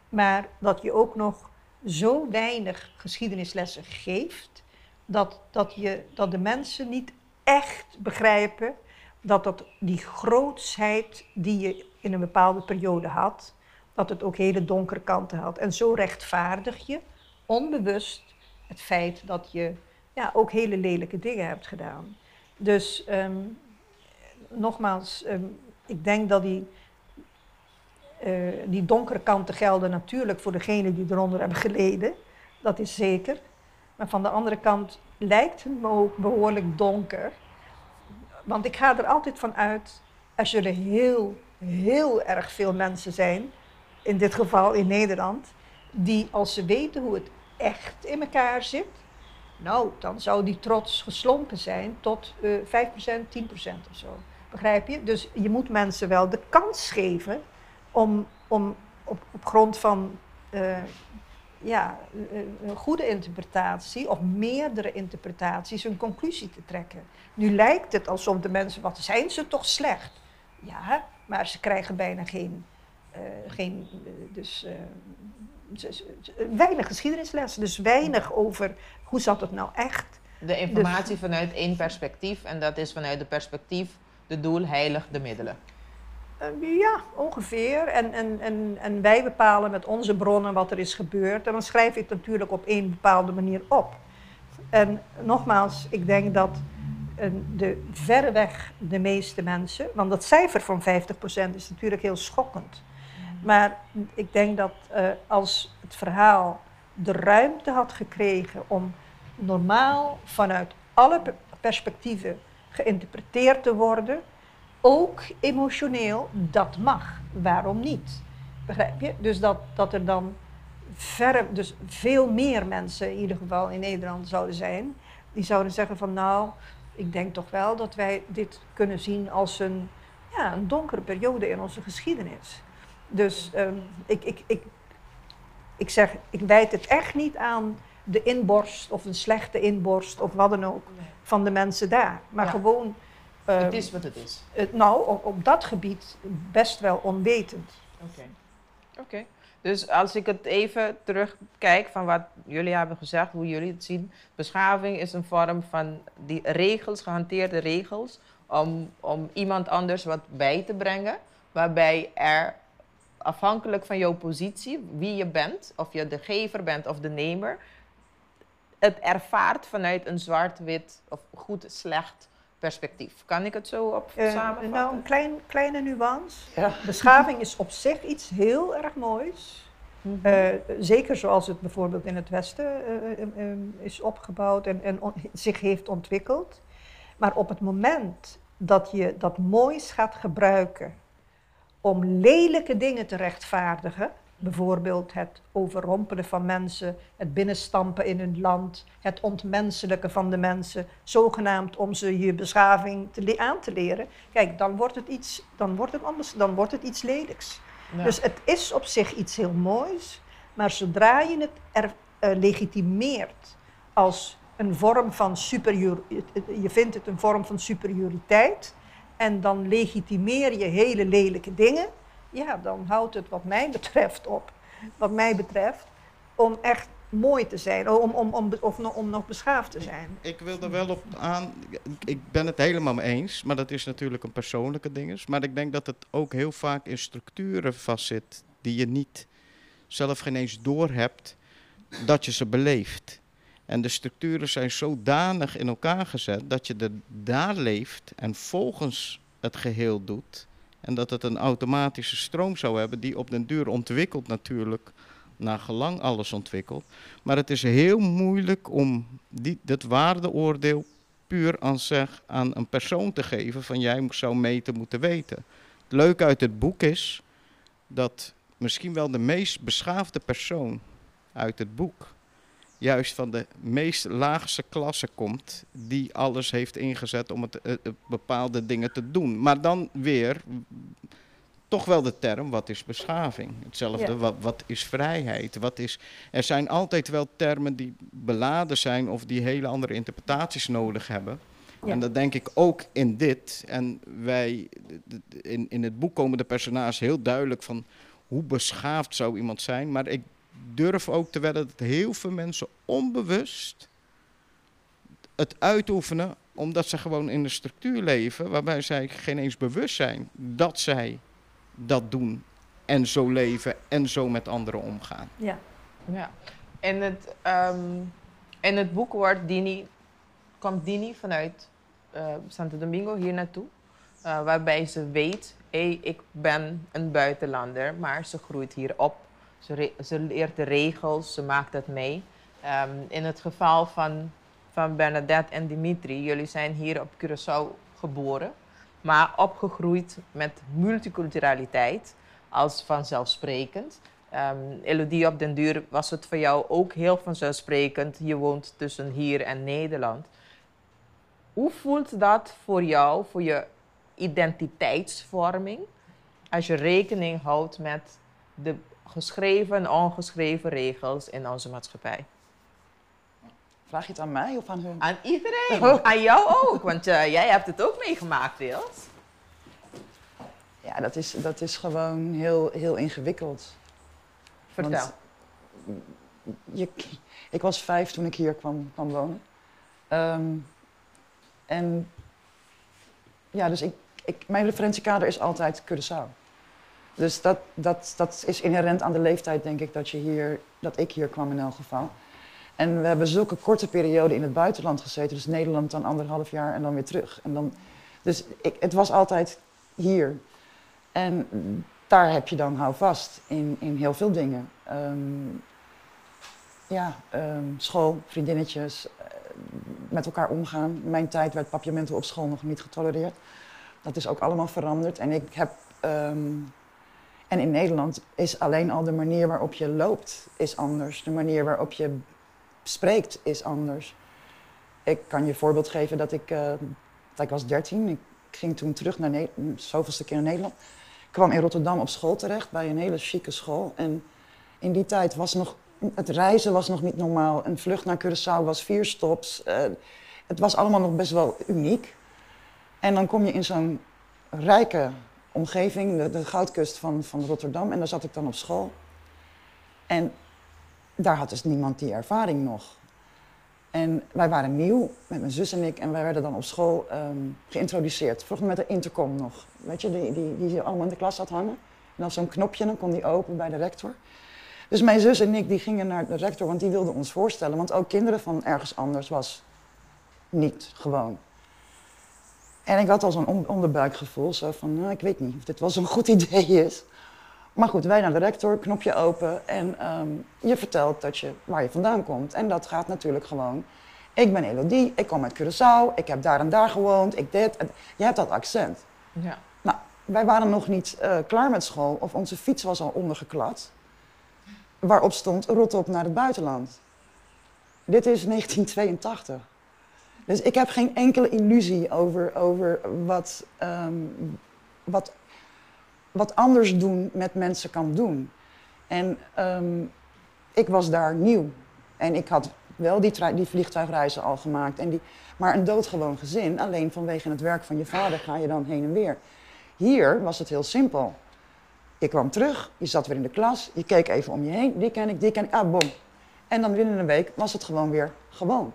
maar dat je ook nog zo weinig geschiedenislessen geeft, dat, dat, je, dat de mensen niet echt begrijpen dat dat die grootsheid die je in een bepaalde periode had, dat het ook hele donkere kanten had. En zo rechtvaardig je onbewust het feit dat je ja, ook hele lelijke dingen hebt gedaan. Dus ehm, nogmaals, ehm, ik denk dat die, eh, die donkere kanten gelden natuurlijk voor degenen die eronder hebben geleden. Dat is zeker. Maar van de andere kant lijkt het me ook behoorlijk donker. Want ik ga er altijd van uit, er zullen heel, heel erg veel mensen zijn, in dit geval in Nederland, die als ze weten hoe het echt in elkaar zit, Nou, dan zou die trots geslonken zijn tot eh 5%, 10% of zo. Begrijp je? Dus je moet mensen wel de kans geven om, om op, op grond van eh, ja, eh, een goede interpretatie of meerdere interpretaties een conclusie te trekken. Nu lijkt het alsof de mensen, wat zijn ze toch slecht? Ja, maar ze krijgen bijna geen, eh, geen dus, weinig geschiedenislessen, dus weinig over hoe zat het nou echt. De informatie vanuit één perspectief en dat is vanuit de perspectief de doel heilig de middelen. Eh, ja, ongeveer. En, en, en, wij bepalen met onze bronnen wat er is gebeurd. En dan schrijf ik het natuurlijk op één bepaalde manier op. En nogmaals, ik denk dat eh, de verreweg de meeste mensen, want dat cijfer van 50% is natuurlijk heel schokkend. Maar ik denk dat eh, als het verhaal de ruimte had gekregen om normaal vanuit alle pe- perspectieven geïnterpreteerd te worden, ook emotioneel, dat mag. Waarom niet? Begrijp je? Dus dat, dat er dan verre, dus veel meer mensen in ieder geval in Nederland zouden zijn, die zouden zeggen van nou, ik denk toch wel dat wij dit kunnen zien als een, ja, een donkere periode in onze geschiedenis. Dus ehm, ik, ik, ik, ik zeg, ik wijd het echt niet aan de inborst of een slechte inborst of wat dan ook van de mensen daar. Maar Ja. gewoon, het ehm, is wat het is. het- nou, op, op dat gebied best wel onwetend. Oké. Oké. Dus als ik het even terugkijk van wat jullie hebben gezegd, hoe jullie het zien. Beschaving is een vorm van die regels, gehanteerde regels, om, om iemand anders wat bij te brengen. Waarbij er afhankelijk van jouw positie, wie je bent, of je de gever bent of de nemer, het ervaart vanuit een zwart-wit of goed-slecht perspectief. Kan ik het zo op Eh, samenvatten? nou, een klein, kleine nuance. Ja. Beschaving is op zich iets heel erg moois. Mhm. Eh, zeker zoals het bijvoorbeeld in het Westen eh, is opgebouwd en, en on- zich heeft ontwikkeld. Maar op het moment dat je dat moois gaat gebruiken om lelijke dingen te rechtvaardigen, bijvoorbeeld het overrompelen van mensen, het binnenstampen in hun land, het ontmenselijken van de mensen, zogenaamd om ze je beschaving te aan te leren, kijk, dan wordt het iets, dan wordt het anders, dan wordt het iets lelijks. Ja. Dus het is op zich iets heel moois, maar zodra je het er, eh, legitimeert als een vorm van superior, je vindt het een vorm van superioriteit en dan legitimeer je hele lelijke dingen, ja, dan houdt het wat mij betreft op, wat mij betreft, om echt mooi te zijn, om, om, om, of om nog beschaafd te zijn. Ik wil er wel op aan. ik- Ik ben het helemaal mee eens, maar dat is natuurlijk een persoonlijke ding. Maar ik denk dat het ook heel vaak in structuren vastzit die je niet zelf geen eens doorhebt dat je ze beleeft. En de structuren zijn zodanig in elkaar gezet dat je er daar leeft en volgens het geheel doet. En dat het een automatische stroom zou hebben die op den duur ontwikkelt natuurlijk, naar gelang alles ontwikkelt. Maar het is heel moeilijk om die, dat waardeoordeel puur aan, zeg, aan een persoon te geven van jij zou meten moeten weten. Het leuke uit het boek is dat misschien wel de meest beschaafde persoon uit het boek juist van de meest laagste klasse komt die alles heeft ingezet om het, eh, eh, bepaalde dingen te doen. Maar dan weer toch wel de term wat is beschaving? Hetzelfde Ja. wat, wat is vrijheid? Wat is, er zijn altijd wel termen die beladen zijn of die hele andere interpretaties nodig hebben. Ja. En dat denk ik ook in dit. En wij, in, in het boek komen de personages heel duidelijk van hoe beschaafd zou iemand zijn. Maar ik durf ook te wedden dat heel veel mensen onbewust het uitoefenen omdat ze gewoon in een structuur leven waarbij zij geen eens bewust zijn dat zij dat doen en zo leven en zo met anderen omgaan. Ja. Ja. In het, ehm, in het boek wordt Dini, komt Dini vanuit eh, Santo Domingo hier naartoe. eh, waarbij ze weet, hé, ik ben een buitenlander, maar ze groeit hier op. Ze, leert de regels, ze maakt het mee. Ehm, in het geval van, van Bernadette en Dimitri, jullie zijn hier op Curaçao geboren, maar opgegroeid met multiculturaliteit als vanzelfsprekend. Ehm, Elodie, op den duur was het voor jou ook heel vanzelfsprekend. Je woont tussen hier en Nederland. Hoe voelt dat voor jou, voor je identiteitsvorming, als je rekening houdt met de geschreven en ongeschreven regels in onze maatschappij? Vraag je het aan mij of aan hun? Aan iedereen, Oh. aan jou ook, want eh, jij hebt het ook meegemaakt, Wils. Ja, dat is, dat is gewoon heel, heel ingewikkeld. Vertel. Want je, ik was vijf toen ik hier kwam, kwam wonen. Ehm, en ja, dus ik, ik, mijn referentiekader is altijd Curaçao. Dus dat, dat, dat is inherent aan de leeftijd, denk ik, dat, je hier, dat ik hier kwam in elk geval. En we hebben zulke korte periode in het buitenland gezeten. Dus Nederland dan anderhalf jaar en dan weer terug. En dan, dus ik, het was altijd hier. En daar heb je dan hou vast in, in heel veel dingen. Ehm, ja, ehm, school, vriendinnetjes, eh, met elkaar omgaan. Mijn tijd werd papiamento op school nog niet getolereerd. Dat is ook allemaal veranderd. En ik heb. ehm, en in Nederland is alleen al de manier waarop je loopt is anders. De manier waarop je spreekt is anders. Ik kan je voorbeeld geven dat ik, dat ik was 13. Ik ging toen terug naar Nederland, zoveelste keer naar Nederland. Ik kwam in Rotterdam op school terecht, bij een hele chique school. En in die tijd was nog, het reizen was nog niet normaal. Een vlucht naar Curaçao was vier stops. Eh, het was allemaal nog best wel uniek. En dan kom je in zo'n rijke omgeving, de, de goudkust van, van Rotterdam. En daar zat ik dan op school. En daar had dus niemand die ervaring nog. En wij waren nieuw, met mijn zus en ik, en wij werden dan op school ehm, geïntroduceerd. Vroeger met de intercom nog. Weet je, die, die, die allemaal in de klas had hangen. En dan zo'n knopje, dan kon die open bij de rector. Dus mijn zus en ik die gingen naar de rector, want die wilde ons voorstellen. Want ook kinderen van ergens anders was niet gewoon. En ik had al zo'n on- onderbuikgevoel, zo van, nou, ik weet niet of dit wel zo'n goed idee is. Maar goed, wij naar de rector, knopje open en ehm, je vertelt dat je, waar je vandaan komt. En dat gaat natuurlijk gewoon, ik ben Elodie, ik kom uit Curaçao, ik heb daar en daar gewoond, ik dit. En, je hebt dat accent. Ja. Nou, wij waren nog niet eh, klaar met school of onze fiets was al ondergeklad. Waarop stond rot op naar het buitenland. Dit is 1982. Dus ik heb geen enkele illusie over, over wat, ehm, wat, wat anders doen met mensen kan doen. En ehm, ik was daar nieuw. En ik had wel die, die vliegtuigreizen al gemaakt. En die, maar een doodgewoon gezin, alleen vanwege het werk van je vader ga je dan heen en weer. Hier was het heel simpel. Je kwam terug, je zat weer in de klas, je keek even om je heen. Die ken ik, die ken ik, ah bom. En dan binnen een week was het gewoon weer gewoon.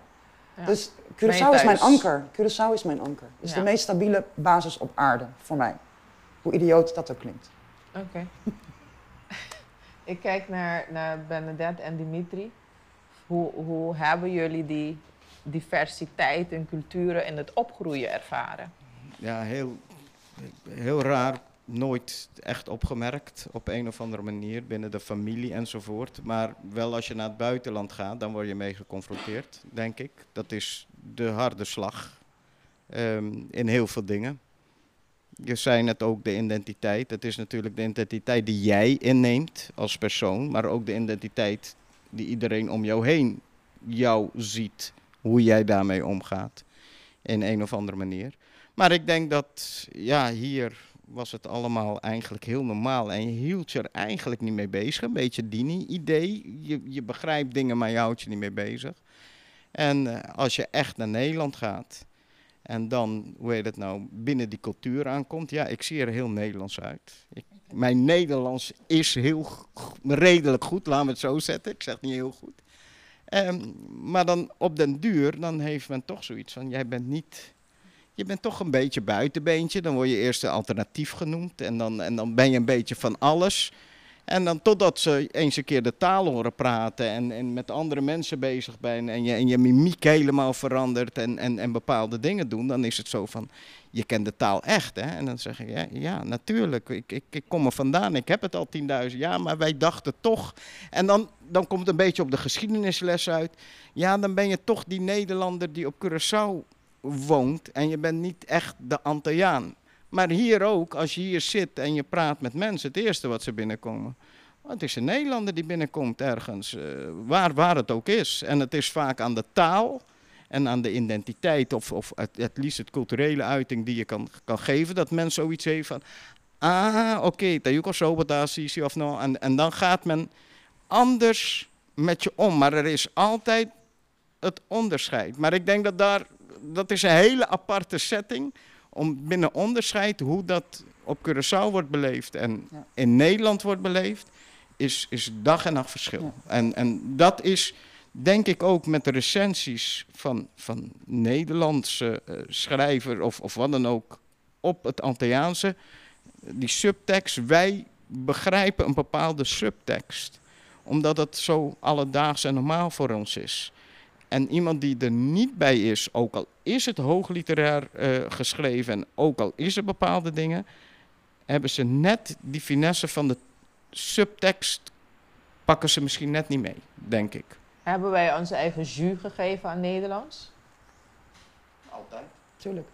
Ja. Dus Curaçao is mijn anker. Curaçao is mijn anker. Is Ja. de meest stabiele basis op aarde voor mij. Hoe idioot dat ook klinkt. Oké. Ik kijk naar, naar Bernadette en Dimitri. Hoe, hoe hebben jullie die diversiteit in culturen in het opgroeien ervaren? Ja, heel, heel raar. Nooit echt opgemerkt op een of andere manier binnen de familie enzovoort. Maar wel als je naar het buitenland gaat, dan word je mee geconfronteerd, denk ik. Dat is de harde slag ehm, in heel veel dingen. Je zei net ook de identiteit. Het is natuurlijk de identiteit die jij inneemt als persoon, maar ook de identiteit die iedereen om jou heen jou ziet, hoe jij daarmee omgaat in een of andere manier. Maar ik denk dat, ja, hier was het allemaal eigenlijk heel normaal. En je hield je er eigenlijk niet mee bezig. Een beetje Dini-idee. Je, je begrijpt dingen, maar je houdt je niet mee bezig. En eh, als je echt naar Nederland gaat en dan, hoe heet het nou, binnen die cultuur aankomt. Ja, ik zie er heel Nederlands uit. Ik, mijn Nederlands is heel redelijk goed, laten we het zo zetten. Ik zeg niet heel goed. Ehm, maar dan op den duur, dan heeft men toch zoiets van, jij bent niet je bent toch een beetje buitenbeentje. Dan word je eerst een alternatief genoemd. En dan, en dan ben je een beetje van alles. En dan totdat ze eens een keer de taal horen praten. En, en met andere mensen bezig bent. En je, en je mimiek helemaal verandert. En, en, en bepaalde dingen doen. Dan is het zo van. Je kent de taal echt. Hè? En dan zeg je. Ja, ja natuurlijk. Ik, ik, ik kom er vandaan. Ik heb het al 10.000 jaar. Maar wij dachten toch. En dan, dan komt het een beetje op de geschiedenisles uit. Ja, dan ben je toch die Nederlander die op Curaçao woont en je bent niet echt de Antilliaan. Maar hier ook, als je hier zit en je praat met mensen, het eerste wat ze binnenkomen, het is een Nederlander die binnenkomt ergens, eh, waar, waar het ook is. En het is vaak aan de taal en aan de identiteit of, of het, het liefst het culturele uiting die je kan, kan geven. Dat men zoiets heeft van, ah, oké, okay, Tayuko of no. En, en dan gaat men anders met je om. Maar er is altijd het onderscheid. Maar ik denk dat daar, dat is een hele aparte setting om binnen onderscheid hoe dat op Curaçao wordt beleefd en in Nederland wordt beleefd, is, is dag en nacht verschil. En, en dat is denk ik ook met de recensies van, van Nederlandse uh, schrijver of, of wat dan ook op het Antilliaanse, die subtekst, wij begrijpen een bepaalde subtekst omdat het zo alledaags en normaal voor ons is. En iemand die er niet bij is, ook al is het hoogliterair uh, geschreven en ook al is er bepaalde dingen, hebben ze net die finesse van de subtekst, pakken ze misschien net niet mee, denk ik. Hebben wij onze eigen jus gegeven aan Nederlands? Altijd. Tuurlijk.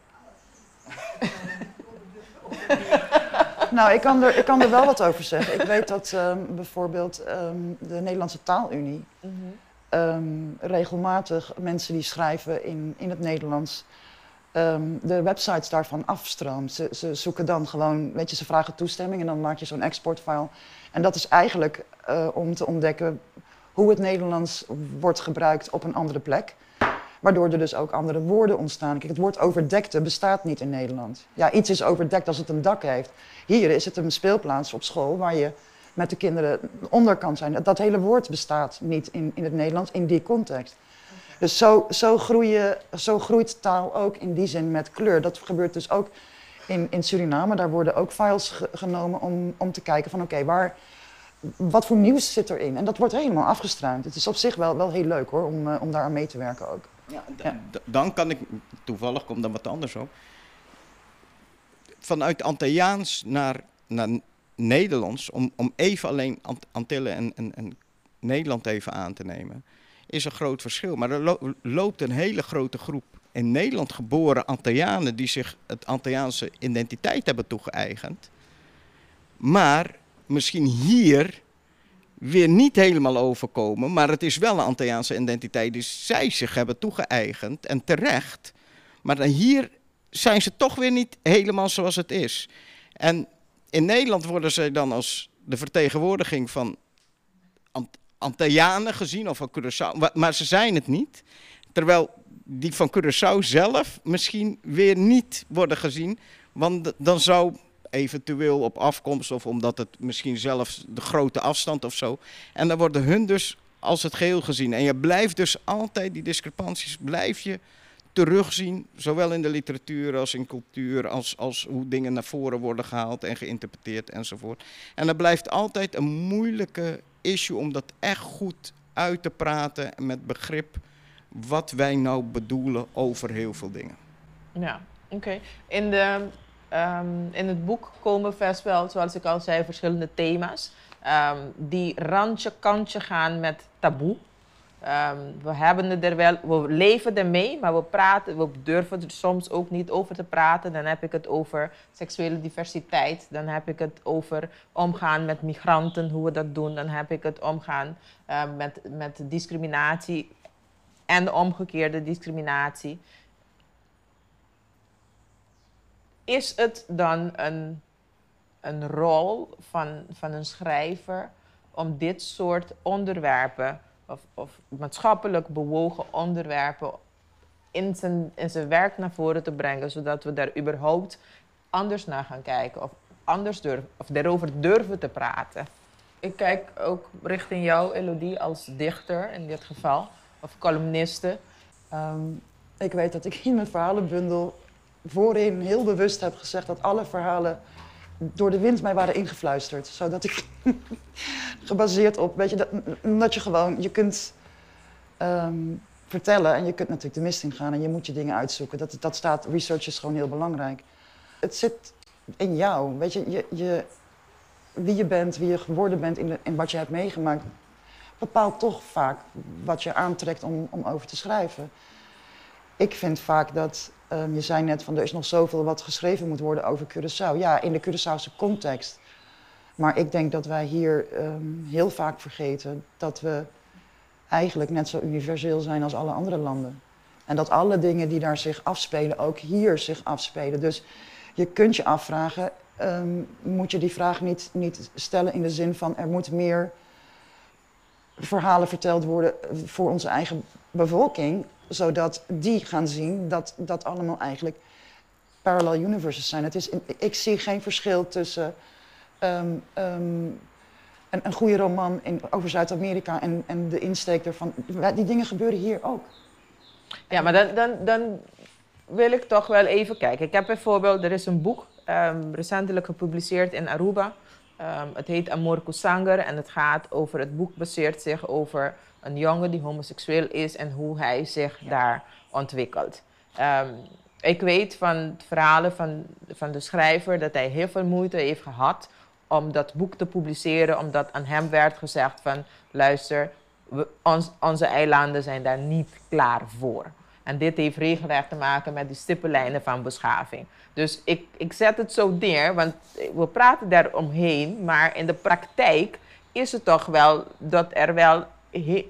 nou, ik kan, er, ik kan er wel wat over zeggen. Ik weet dat um, bijvoorbeeld um, de Nederlandse Taalunie mm -hmm. Um, regelmatig mensen die schrijven in, in het Nederlands de websites daarvan afstroomt. Ze, ze, zoeken dan gewoon, weet je, ze vragen toestemming en dan maak je zo'n exportfile. En dat is eigenlijk uh, om te ontdekken hoe het Nederlands wordt gebruikt op een andere plek. Waardoor er dus ook andere woorden ontstaan. Kijk, het woord overdekte bestaat niet in Nederland. Ja, iets is overdekt als het een dak heeft. Hier is het een speelplaats op school waar je met de kinderen onder kan zijn. Dat hele woord bestaat niet in, in het Nederlands in die context. Dus zo, zo, groeien, zo groeit taal ook in die zin met kleur. Dat gebeurt dus ook in, in Suriname. Daar worden ook files genomen om, om te kijken van oké, waar wat voor nieuws zit erin? En dat wordt helemaal afgestruimd. Het is op zich wel, wel heel leuk hoor, om, uh, om daar aan mee te werken ook. Ja, Dan kan ik, toevallig komt dan wat anders op. Vanuit Antilliaans naar, naar Nederlands, om, om even alleen Antillen en, en, en Nederland even aan te nemen, is een groot verschil. Maar er loopt een hele grote groep in Nederland geboren Antillianen die zich het Antilliaanse identiteit hebben toegeëigend. Maar misschien hier weer niet helemaal overkomen. Maar het is wel een Antilliaanse identiteit die zij zich hebben toegeëigend. En terecht. Maar dan hier zijn ze toch weer niet helemaal zoals het is. En in Nederland worden ze dan als de vertegenwoordiging van Ant Antillianen gezien of van Curaçao. Maar ze zijn het niet. Terwijl die van Curaçao zelf misschien weer niet worden gezien. Want dan zou eventueel op afkomst of omdat het misschien zelfs de grote afstand of zo. En dan worden hun dus als het geheel gezien. En je blijft dus altijd die discrepanties blijf je terugzien, zowel in de literatuur als in cultuur, als, als hoe dingen naar voren worden gehaald en geïnterpreteerd enzovoort. En er blijft altijd een moeilijke issue om dat echt goed uit te praten met begrip wat wij nou bedoelen over heel veel dingen. Ja, oké. In de Um, in het boek komen best wel, zoals ik al zei, verschillende thema's. Um, die randje kantje gaan met taboe. Um, we hebben er wel, we leven ermee, maar we praten, we durven er soms ook niet over te praten. Dan heb ik het over seksuele diversiteit. Dan heb ik het over omgaan met migranten, hoe we dat doen. Dan heb ik het omgaan met, met discriminatie en de omgekeerde discriminatie. is het dan een, een rol van, van een schrijver om dit soort onderwerpen, of, of maatschappelijk bewogen onderwerpen, in zijn, in zijn werk naar voren te brengen, zodat we daar überhaupt anders naar gaan kijken of anders durven, of daarover durven te praten. Ik kijk ook richting jou, Elodie, als dichter in dit geval, of columniste. Ehm, ik weet dat ik in mijn verhalenbundel voorin heel bewust heb gezegd dat alle verhalen door de wind mij waren ingefluisterd. Zodat ik gebaseerd op, weet je, dat, dat je gewoon, je kunt ehm, vertellen en je kunt natuurlijk de mist gaan en je moet je dingen uitzoeken. Dat, dat staat, research is gewoon heel belangrijk. Het zit in jou, weet je, je, je wie je bent, wie je geworden bent in, in wat je hebt meegemaakt, bepaalt toch vaak wat je aantrekt om, om over te schrijven. Ik vind vaak dat Um, je zei net van er is nog zoveel wat geschreven moet worden over Curaçao. Ja, in de Curaçaose context Maar ik denk dat wij hier ehm, heel vaak vergeten dat we eigenlijk net zo universeel zijn als alle andere landen. En dat alle dingen die daar zich afspelen ook hier zich afspelen. Dus je kunt je afvragen, ehm, moet je die vraag niet, niet stellen in de zin van er moet meer verhalen verteld worden voor onze eigen bevolking, zodat die gaan zien dat dat allemaal eigenlijk parallel universes zijn. Het is, ik zie geen verschil tussen ehm, ehm, een, een goede roman in, over Zuid-Amerika en, en de insteek ervan. Die dingen gebeuren hier ook. Ja, maar dan, dan, dan wil ik toch wel even kijken. Ik heb bijvoorbeeld, er is een boek um, recentelijk gepubliceerd in Aruba. het heet Amor Kusanger en het gaat over, het boek baseert zich over een jongen die homoseksueel is en hoe hij zich daar ontwikkelt. ik weet van verhalen van, van de schrijver dat hij heel veel moeite heeft gehad om dat boek te publiceren, omdat aan hem werd gezegd van luister, we, ons, onze eilanden zijn daar niet klaar voor. En dit heeft regelrecht te maken met die stippenlijnen van beschaving. Dus ik, ik zet het zo neer, want we praten daar omheen, maar in de praktijk is het toch wel dat er wel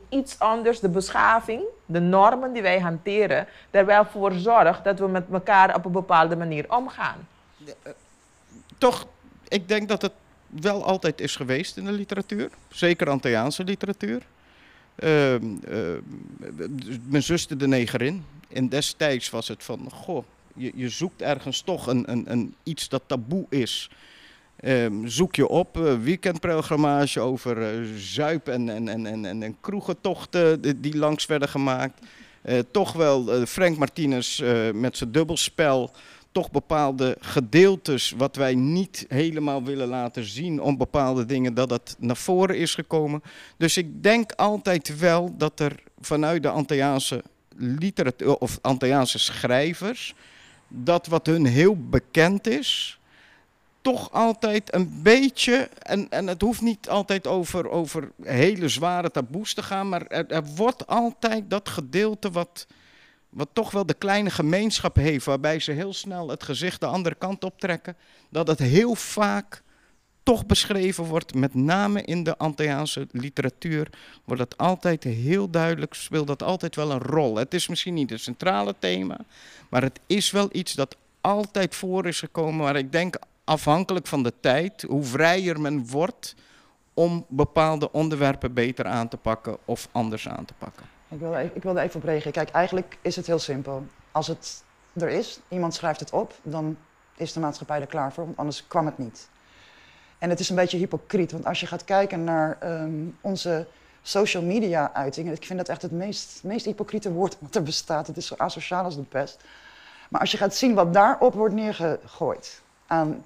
iets anders, de beschaving, de normen die wij hanteren, er wel voor zorgt dat we met elkaar op een bepaalde manier omgaan. Eh, toch, ik denk dat het wel altijd is geweest in de literatuur, zeker Antilliaanse literatuur. Uh, mijn zuster de negerin. En destijds was het van, goh, je, je zoekt ergens toch een, een, een, iets dat taboe is. Ehm, zoek je op, uh, weekendprogrammage over uh, zuip- en, en, en, en, en, kroegentochten die, langs werden gemaakt. Uh, toch wel Frank Martinez met zijn dubbelspel toch bepaalde gedeeltes wat wij niet helemaal willen laten zien om bepaalde dingen, dat dat naar voren is gekomen. Dus ik denk altijd wel dat er vanuit de Antilliaanse literatuur of Antilliaanse schrijvers, dat wat hun heel bekend is, toch altijd een beetje, en, en het hoeft niet altijd over, over hele zware taboes te gaan, maar er, er wordt altijd dat gedeelte wat wat toch wel de kleine gemeenschap heeft, waarbij ze heel snel het gezicht de andere kant optrekken, dat het heel vaak toch beschreven wordt, met name in de Antilliaanse literatuur, wordt het altijd heel duidelijk, speelt dat altijd wel een rol. Het is misschien niet het centrale thema, maar het is wel iets dat altijd voor is gekomen, waar ik denk afhankelijk van de tijd, hoe vrijer men wordt om bepaalde onderwerpen beter aan te pakken of anders aan te pakken. Ik wil, ik wil even op. Kijk, eigenlijk is het heel simpel. Als het er is, iemand schrijft het op, dan is de maatschappij er klaar voor, want anders kwam het niet. En het is een beetje hypocriet, want als je gaat kijken naar ehm, onze social media uitingen, ik vind dat echt het meest, meest hypocriete woord wat er bestaat. Het is zo asociaal als de pest. Maar als je gaat zien wat daarop wordt neergegooid aan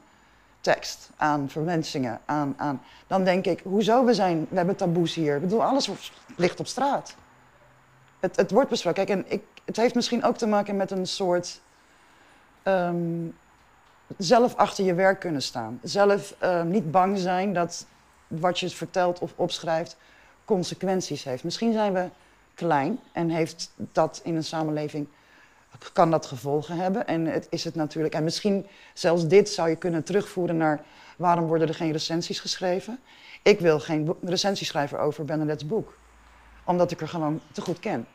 tekst, aan verwensingen, aan, aan, dan denk ik, hoezo we zijn, we hebben taboes hier. Ik bedoel, alles ligt op straat het, het wordt besproken. Kijk, en ik, het heeft misschien ook te maken met een soort ehm, zelf achter je werk kunnen staan. Zelf ehm, niet bang zijn dat wat je vertelt of opschrijft consequenties heeft. Misschien zijn we klein en heeft dat in een samenleving kan dat gevolgen hebben. En het is het natuurlijk. En misschien zelfs dit zou je kunnen terugvoeren naar waarom worden er geen recensies geschreven. Ik wil geen recensie schrijven over Benedet's boek omdat ik er gewoon te goed ken.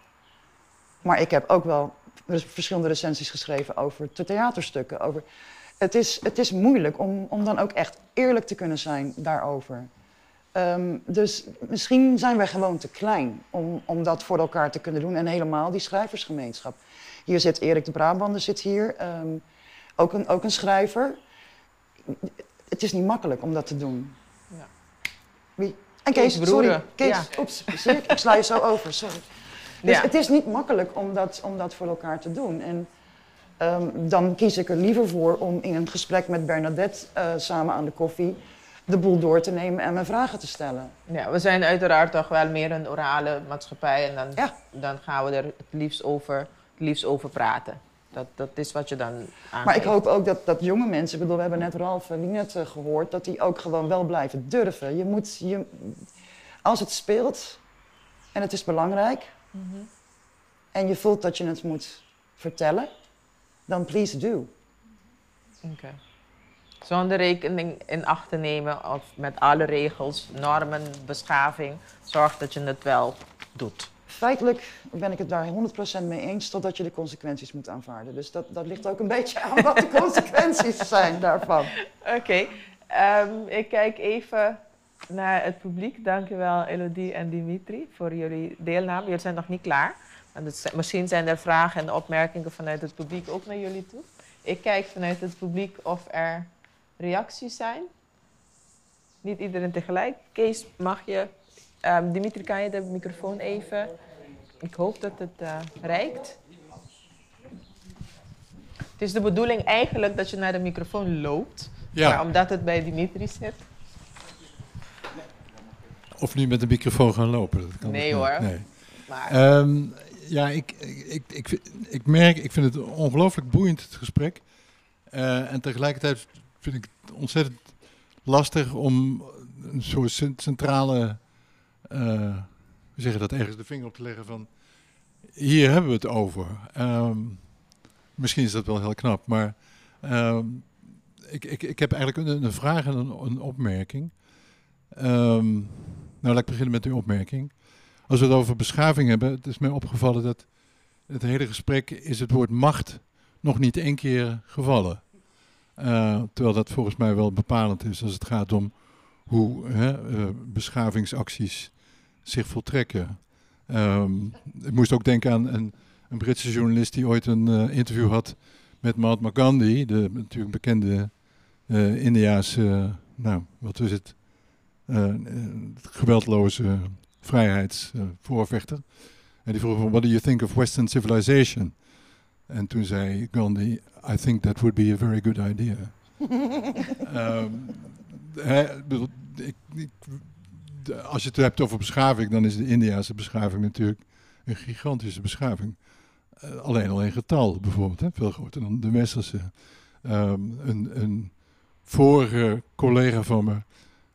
Maar ik heb ook wel verschillende recensies geschreven over de theaterstukken. Over... Het, is, het is moeilijk om, om dan ook echt eerlijk te kunnen zijn daarover. Ehm, dus misschien zijn wij gewoon te klein om, om dat voor elkaar te kunnen doen. En helemaal die schrijversgemeenschap. Hier zit Erik de Brabander, zit hier. Ehm, ook, een, ook een schrijver. Het is niet makkelijk om dat te doen. Ja. Wie? En Kees, sorry. Kees, ja. oeps, zie ik? Ik sla je zo over, sorry. Dus het is niet makkelijk om dat, om dat voor elkaar te doen. En um, dan kies ik er liever voor om in een gesprek met Bernadette uh, samen aan de koffie de boel door te nemen en mijn vragen te stellen. Ja, we zijn uiteraard toch wel meer een orale maatschappij en dan, ja. dan gaan we er het liefst over, het liefst over praten. Dat, dat is wat je dan aangeeft. Maar ik hoop ook dat, dat jonge mensen, ik bedoel, we hebben net Ralf en net uh, gehoord, dat die ook gewoon wel blijven durven. Je moet, je, als het speelt en het is belangrijk mhm. en je voelt dat je het moet vertellen, dan please do. Oké. Zonder rekening in acht te nemen of met alle regels, normen, beschaving. Zorg dat je het wel doet. Feitelijk ben ik het daar 100% mee eens, totdat je de consequenties moet aanvaarden. Dus dat, dat ligt ook een beetje aan wat de consequenties zijn daarvan. Oké, ehm, ik kijk even naar het publiek. Dankjewel Elodie en Dimitri voor jullie deelname. Jullie zijn nog niet klaar. Het misschien zijn er vragen en opmerkingen vanuit het publiek ook naar jullie toe. Ik kijk vanuit het publiek of er reacties zijn. Niet iedereen tegelijk. Kees, mag je... ehm, Dimitri, kan je de microfoon even... Ik hoop dat het eh reikt. Het is de bedoeling eigenlijk dat je naar de microfoon loopt. Maar omdat het bij Dimitri zit. of nu met de microfoon gaan lopen. Dat kan Nee, hoor. Nee. Maar Ehm, ja, ik, ik, ik, ik merk, ik vind het ongelooflijk boeiend, het gesprek. Eh, en tegelijkertijd vind ik ontzettend lastig om een soort cent- centrale, eh, hoe zeg je dat, ergens de vinger op te leggen van, hier hebben we het over. Ehm, misschien is dat wel heel knap, maar ehm, ik, ik, ik heb eigenlijk een, een vraag en een, een opmerking. Ehm, nou, laat ik beginnen met uw opmerking. Als we het over beschaving hebben, het is mij opgevallen dat het hele gesprek is het woord macht nog niet één keer gevallen. Eh, terwijl dat volgens mij wel bepalend is als het gaat om hoe hè, eh, beschavingsacties zich voltrekken. Ehm, ik moest ook denken aan een, een Britse journalist die ooit een eh, interview had met Mahatma Gandhi, de natuurlijk bekende Indiaanse, nou, wat is het, geweldloze vrijheidsvoorvechter. en die vroeg van, what do you think of Western civilization? En toen zei Gandhi, I think that would be a very good idea. Hè, ik bedoel, ik- als je het hebt over beschaving, dan is de Indiase beschaving natuurlijk een gigantische beschaving. Eh, alleen al in getal bijvoorbeeld, hè, veel groter dan de westerse. Ehm, een, een vorige collega van me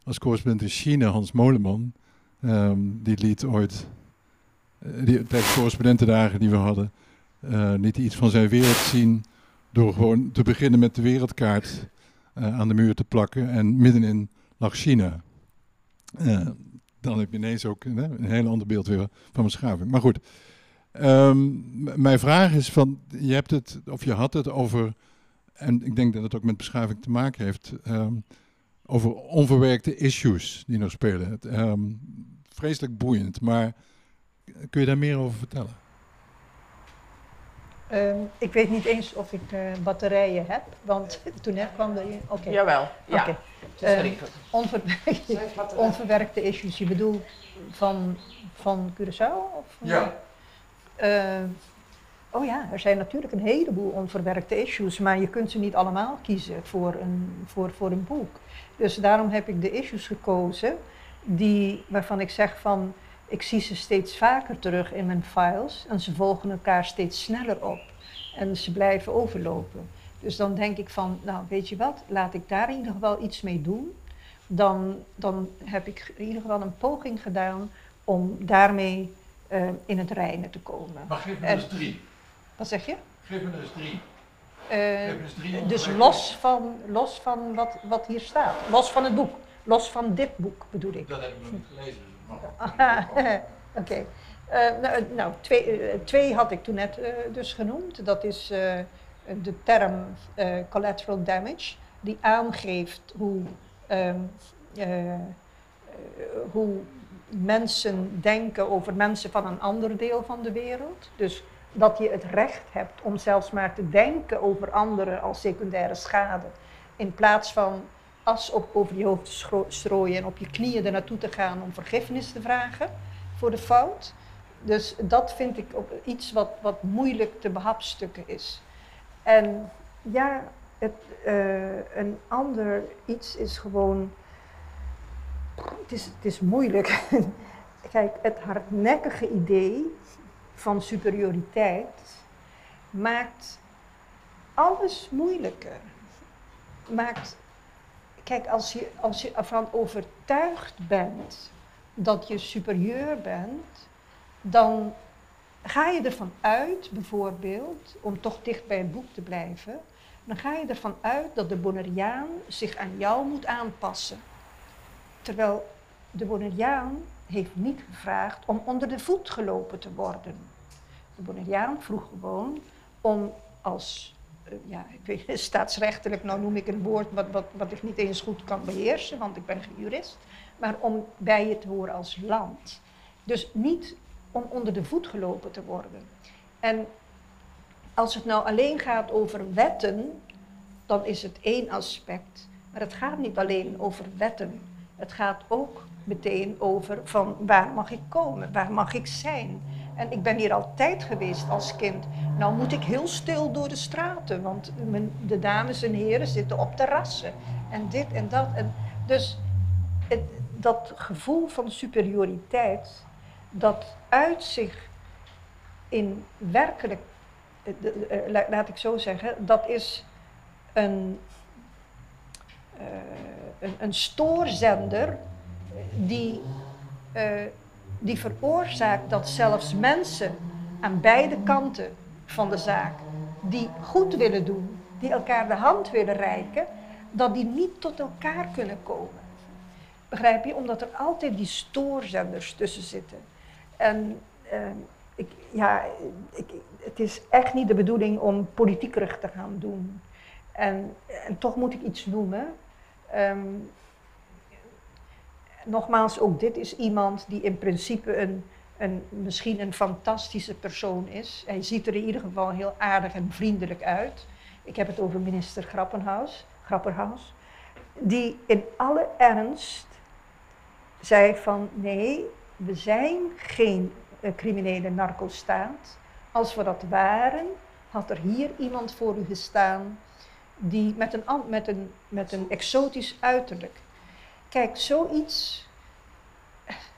als correspondent in China, Hans Moleman, ehm, die liet ooit, eh, die, tijdens correspondentendagen die we hadden, liet hij iets van zijn wereld zien door gewoon te beginnen met de wereldkaart eh, aan de muur te plakken en middenin lag China. Eh, dan heb je ineens ook eh, een heel ander beeld weer van beschaving. Maar goed, Ehm, mijn vraag is van, je hebt het, of je had het over, en ik denk dat het ook met beschaving te maken heeft, ehm, over onverwerkte issues die nog spelen. Ehm, vreselijk boeiend, maar kun je daar meer over vertellen? Ehm, ik weet niet eens of ik eh, batterijen heb, want toen net kwam er... Oké. Jawel, ja. Oké. Verschrikkelijk. Onverwerkte, onverwerkte issues. Je bedoelt van, van Curaçao? Of, Ja. Eh, oh ja, er zijn natuurlijk een heleboel onverwerkte issues, maar je kunt ze niet allemaal kiezen voor een, voor, voor een boek. Dus daarom heb ik de issues gekozen die, waarvan ik zeg van, ik zie ze steeds vaker terug in mijn files en ze volgen elkaar steeds sneller op en ze blijven overlopen. Dus dan denk ik van, nou weet je wat, laat ik daar in ieder geval iets mee doen. Dan, dan heb ik in ieder geval een poging gedaan om daarmee eh, in het reinen te komen. Maar geef me eens drie. Wat zeg je? Geef me eens drie. Eh, drie dus los van, los van wat, wat hier staat. Los van het boek. Los van dit boek bedoel ik. Dat heb ik nog niet gelezen. Oké. Eh, nou, eh, nou twee, eh, twee had ik toen net dus genoemd. Dat is de term collateral damage, die aangeeft hoe, ehm, eh, eh, hoe mensen denken over mensen van een ander deel van de wereld. Dus dat je het recht hebt om zelfs maar te denken over anderen als secundaire schade. In plaats van as op, over je hoofd te strooien en op je knieën er naartoe te gaan om vergiffenis te vragen voor de fout. Dus dat vind ik ook iets wat, wat moeilijk te behapstukken is. En ja, het, eh, een ander iets is gewoon. Het is, het is moeilijk. Kijk, het hardnekkige idee van superioriteit maakt alles moeilijker. Maakt, kijk, als je, als je ervan overtuigd bent dat je superieur bent, dan ga je ervan uit, bijvoorbeeld, om toch dicht bij het boek te blijven, dan ga je ervan uit dat de Bonaireaan zich aan jou moet aanpassen. Terwijl de Bonaireaan heeft niet gevraagd om onder de voet gelopen te worden. De Bonaireaan vroeg gewoon om als, ja, ik weet staatsrechtelijk, nou noem ik een woord wat, wat, wat ik niet eens goed kan beheersen, want ik ben geen jurist, maar om bij je te horen als land. Dus niet om onder de voet gelopen te worden. En als het nou alleen gaat over wetten, dan is het één aspect. Maar het gaat niet alleen over wetten. Het gaat ook meteen over van waar mag ik komen, waar mag ik zijn. En ik ben hier altijd geweest als kind. Nou moet ik heel stil door de straten, want de dames en heren zitten op terrassen. En dit en dat. En dus het, dat gevoel van superioriteit, dat uit zich in werkelijk, eh, eh, laat ik zo zeggen, dat is een, uh, een, een, stoorzender die, uh, die veroorzaakt dat zelfs mensen aan beide kanten van de zaak, die goed willen doen, die elkaar de hand willen reiken, dat die niet tot elkaar kunnen komen. Begrijp je? Omdat er altijd die stoorzenders tussen zitten. En uh, ik, ja, ik, het is echt niet de bedoeling om politiekerig te gaan doen. En, en toch moet ik iets noemen. Um, nogmaals, ook dit is iemand die in principe een, een, misschien een fantastische persoon is. Hij ziet er in ieder geval heel aardig en vriendelijk uit. Ik heb het over minister Grappenhaus, Grapperhaus. Die in alle ernst zei van nee, we zijn geen uh, criminele narcostaat. Als we dat waren, had er hier iemand voor u gestaan die met een, met een, met een exotisch uiterlijk. Kijk, zoiets,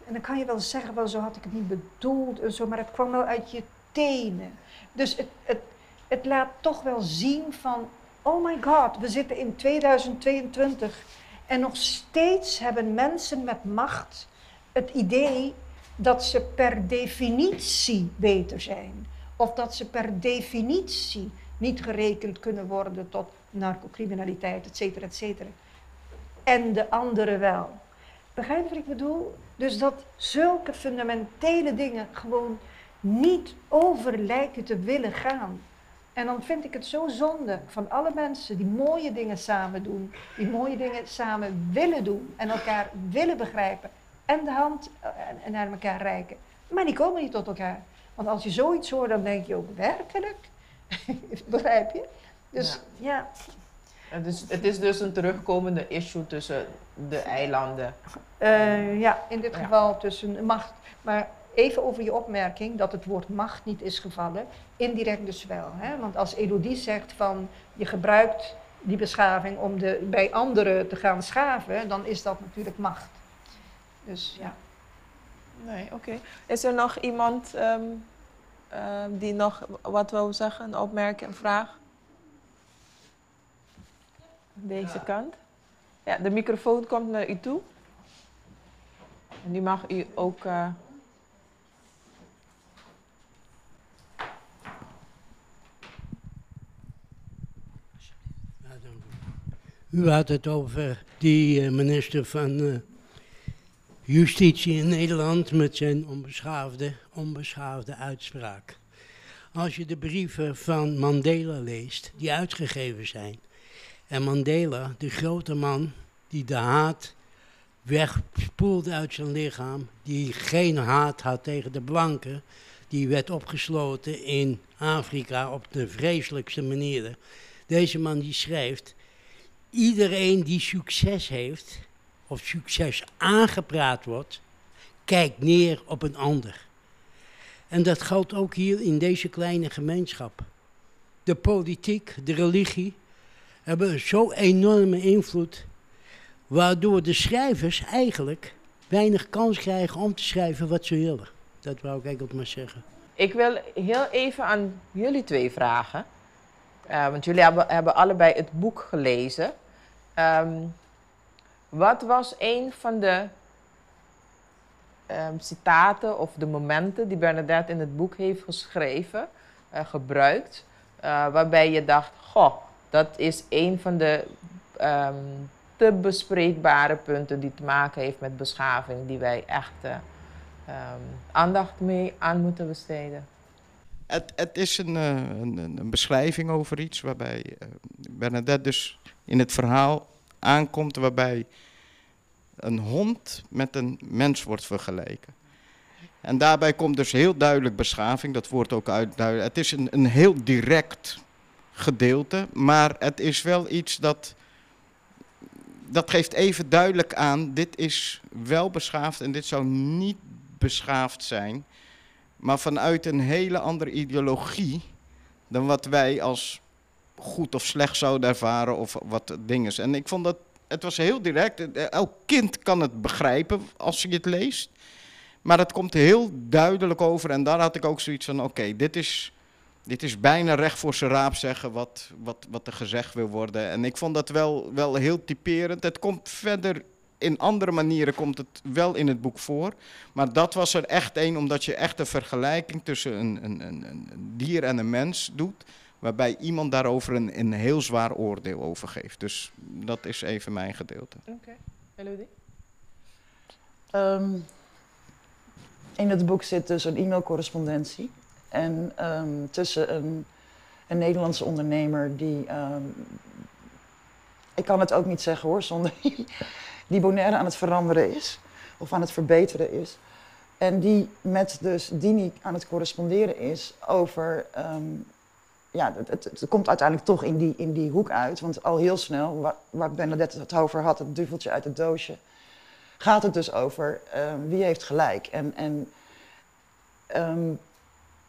en dan kan je wel zeggen, wel zo had ik het niet bedoeld en zo, maar het kwam wel uit je tenen. Dus het, het, het laat toch wel zien van, oh my god, we zitten in 2022 en nog steeds hebben mensen met macht het idee dat ze per definitie beter zijn. Of dat ze per definitie niet gerekend kunnen worden tot narcocriminaliteit, et cetera, et cetera. En de anderen wel. Begrijp je wat ik bedoel? Dus dat zulke fundamentele dingen gewoon niet over lijken te willen gaan. En dan vind ik het zo zonde van alle mensen die mooie dingen samen doen, die mooie dingen samen willen doen en elkaar willen begrijpen en de hand en naar elkaar reiken. Maar die komen niet tot elkaar. Want als je zoiets hoort, dan denk je ook werkelijk. Begrijp je? Dus ja. Het, is, het is dus een terugkomende issue tussen de eilanden. Uh, ja, in dit geval tussen macht. Maar even over je opmerking dat het woord macht niet is gevallen. Indirect dus wel. Hè? Want als Elodie zegt van je gebruikt die beschaving om de, bij anderen te gaan schaven, dan is dat natuurlijk macht. Dus ja. Nee, oké. Is er nog iemand um, um, die nog wat wil zeggen, een opmerking, een vraag? Deze kant. Ja, de microfoon komt naar u toe. En die mag u ook. Uh... U had het over die uh, minister van uh, Justitie in Nederland met zijn onbeschaafde, onbeschaafde uitspraak. Als je de brieven van Mandela leest, die uitgegeven zijn, en Mandela, de grote man die de haat wegspoelde uit zijn lichaam, die geen haat had tegen de blanken, die werd opgesloten in Afrika op de vreselijkste manieren. Deze man die schrijft, iedereen die succes heeft, of succes aangepraat wordt, kijkt neer op een ander. En dat geldt ook hier in deze kleine gemeenschap. De politiek, de religie hebben zo'n enorme invloed, waardoor de schrijvers eigenlijk weinig kans krijgen om te schrijven wat ze willen. Dat wou ik eigenlijk maar zeggen. Ik wil heel even aan jullie twee vragen. Uh, want jullie hebben, hebben allebei het boek gelezen. Um, wat was een van de um, citaten of de momenten die Bernadette in het boek heeft geschreven, uh, gebruikt, uh, waarbij je dacht, goh, Dat is een van de ehm, te bespreekbare punten die te maken heeft met beschaving, die wij echt eh, ehm, aandacht mee aan moeten besteden. Het, het is een, eh, een, een, beschrijving over iets waarbij uh, Bernadette dus in het verhaal aankomt waarbij een hond met een mens wordt vergeleken. En daarbij komt dus heel duidelijk beschaving, dat wordt ook uitduidelijk. Het is een, een heel direct gedeelte, maar het is wel iets dat, dat geeft even duidelijk aan, dit is wel beschaafd en dit zou niet beschaafd zijn, maar vanuit een hele andere ideologie dan wat wij als goed of slecht zouden ervaren of wat dingen. En ik vond dat, het was heel direct, elk kind kan het begrijpen als je het leest. Maar het komt heel duidelijk over en daar had ik ook zoiets van, oké, dit, is, dit is bijna recht voor zijn raap zeggen wat, wat, wat er gezegd wil worden. En ik vond dat wel, wel heel typerend. Het komt verder, in andere manieren komt het wel in het boek voor. Maar dat was er echt één, omdat je echt een vergelijking tussen een, een, een, een dier en een mens doet waarbij iemand daarover een, een heel zwaar oordeel over geeft. Dus dat is even mijn gedeelte. Oké, okay. Elodie? Um, in het boek zit dus een e-mailcorrespondentie. En um, tussen een, een, Nederlandse ondernemer die. Um, ik kan het ook niet zeggen hoor, zonder. die Bonaire aan het veranderen is. Of aan het verbeteren is. En die met dus Dini aan het corresponderen is over. Um, ja, het, het, komt uiteindelijk toch in die, in die hoek uit. Want al heel snel, waar, waar Bernadette het over had, het duveltje uit het doosje gaat het dus over wie heeft gelijk. En, en,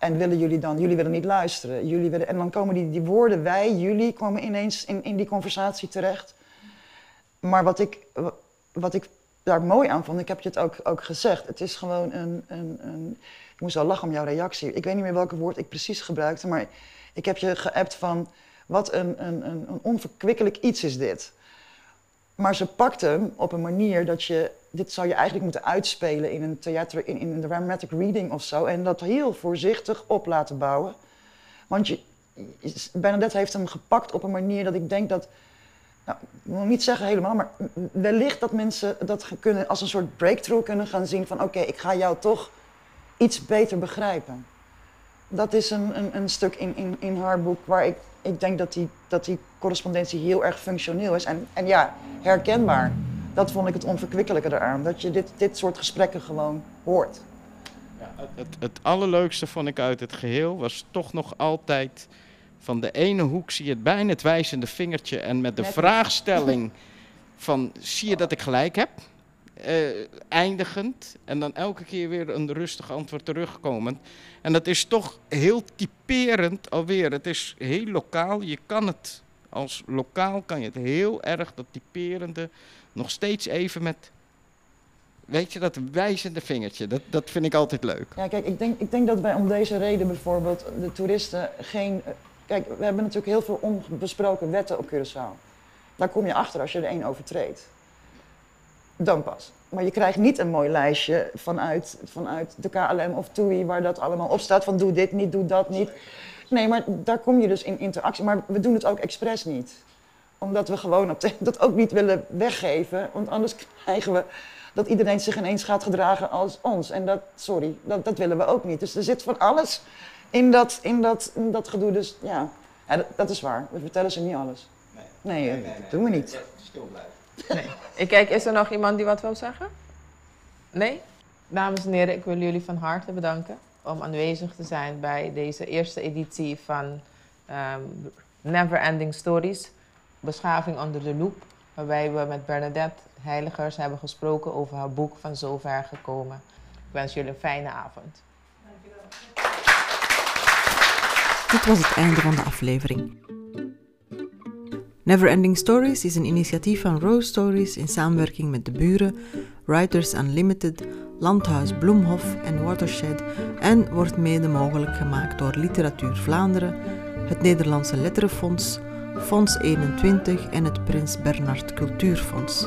en willen jullie dan, jullie willen niet luisteren. Jullie willen, en dan komen die, die woorden wij, jullie, komen ineens in, in die conversatie terecht. Maar wat ik, wat ik daar mooi aan vond, ik heb je het ook, ook gezegd, het is gewoon een, een, een... Ik moest wel lachen om jouw reactie. Ik weet niet meer welke woord ik precies gebruikte, maar ik heb je geappt van... Wat een, een, een onverkwikkelijk iets is dit. Maar ze pakt hem op een manier dat je, dit zou je eigenlijk moeten uitspelen in een theater, in, in een dramatic reading of zo. En dat heel voorzichtig op laten bouwen. Want je, Bernadette heeft hem gepakt op een manier dat ik denk dat, nou, ik wil niet zeggen helemaal, maar wellicht dat mensen dat kunnen als een soort breakthrough kunnen gaan zien van oké, ik ga jou toch iets beter begrijpen. Dat is een, een, een stuk in, in, in haar boek waar ik ik denk dat die, dat die correspondentie heel erg functioneel is. En, en ja, herkenbaar. Dat vond ik het onverkwikkelijke eraan. Dat je dit, dit soort gesprekken gewoon hoort. Ja, het, het allerleukste vond ik uit het geheel was toch nog altijd... Van de ene hoek zie je het bijna het wijzende vingertje en met de vraagstelling van zie je dat ik gelijk heb? Uh, eindigend en dan elke keer weer een rustig antwoord terugkomend. En dat is toch heel typerend alweer. Het is heel lokaal. Je kan het als lokaal kan je het heel erg dat typerende nog steeds even met weet je, dat wijzende vingertje, dat, dat vind ik altijd leuk. Ja, kijk, ik denk, ik denk dat wij om deze reden bijvoorbeeld de toeristen geen... Kijk, we hebben natuurlijk heel veel onbesproken wetten op Curaçao. Daar kom je achter als je er één overtreedt dan pas. Maar je krijgt niet een mooi lijstje vanuit, vanuit de KLM of TUI waar dat allemaal op staat van doe dit niet, doe dat niet. Nee, maar daar kom je dus in interactie. Maar we doen het ook expres niet. Omdat we gewoon op dat ook niet willen weggeven. Want anders krijgen we dat iedereen zich ineens gaat gedragen als ons. En dat, sorry, dat, dat willen we ook niet. Dus er zit van alles in dat, in dat, in dat gedoe. Dus ja, ja dat, dat, is waar. We vertellen ze niet alles. Nee, nee, nee, nee dat doen we niet. Stil blijven. Nee. Ik kijk, is er nog iemand die wat wil zeggen? Nee? Dames en heren, ik wil jullie van harte bedanken om aanwezig te zijn bij deze eerste editie van um, Never Ending Stories, Beschaving onder de loep, waarbij we met Bernadette Heiligers hebben gesproken over haar boek Van Zover Gekomen. Ik wens jullie een fijne avond. Dit was het einde van de aflevering. Neverending Stories is een initiatief van Rose Stories in samenwerking met de buren, Writers Unlimited, Landhuis Bloemhof en Watershed en wordt mede mogelijk gemaakt door Literatuur Vlaanderen, het Nederlandse Letterenfonds, Fonds 21 en het Prins Bernhard Cultuurfonds.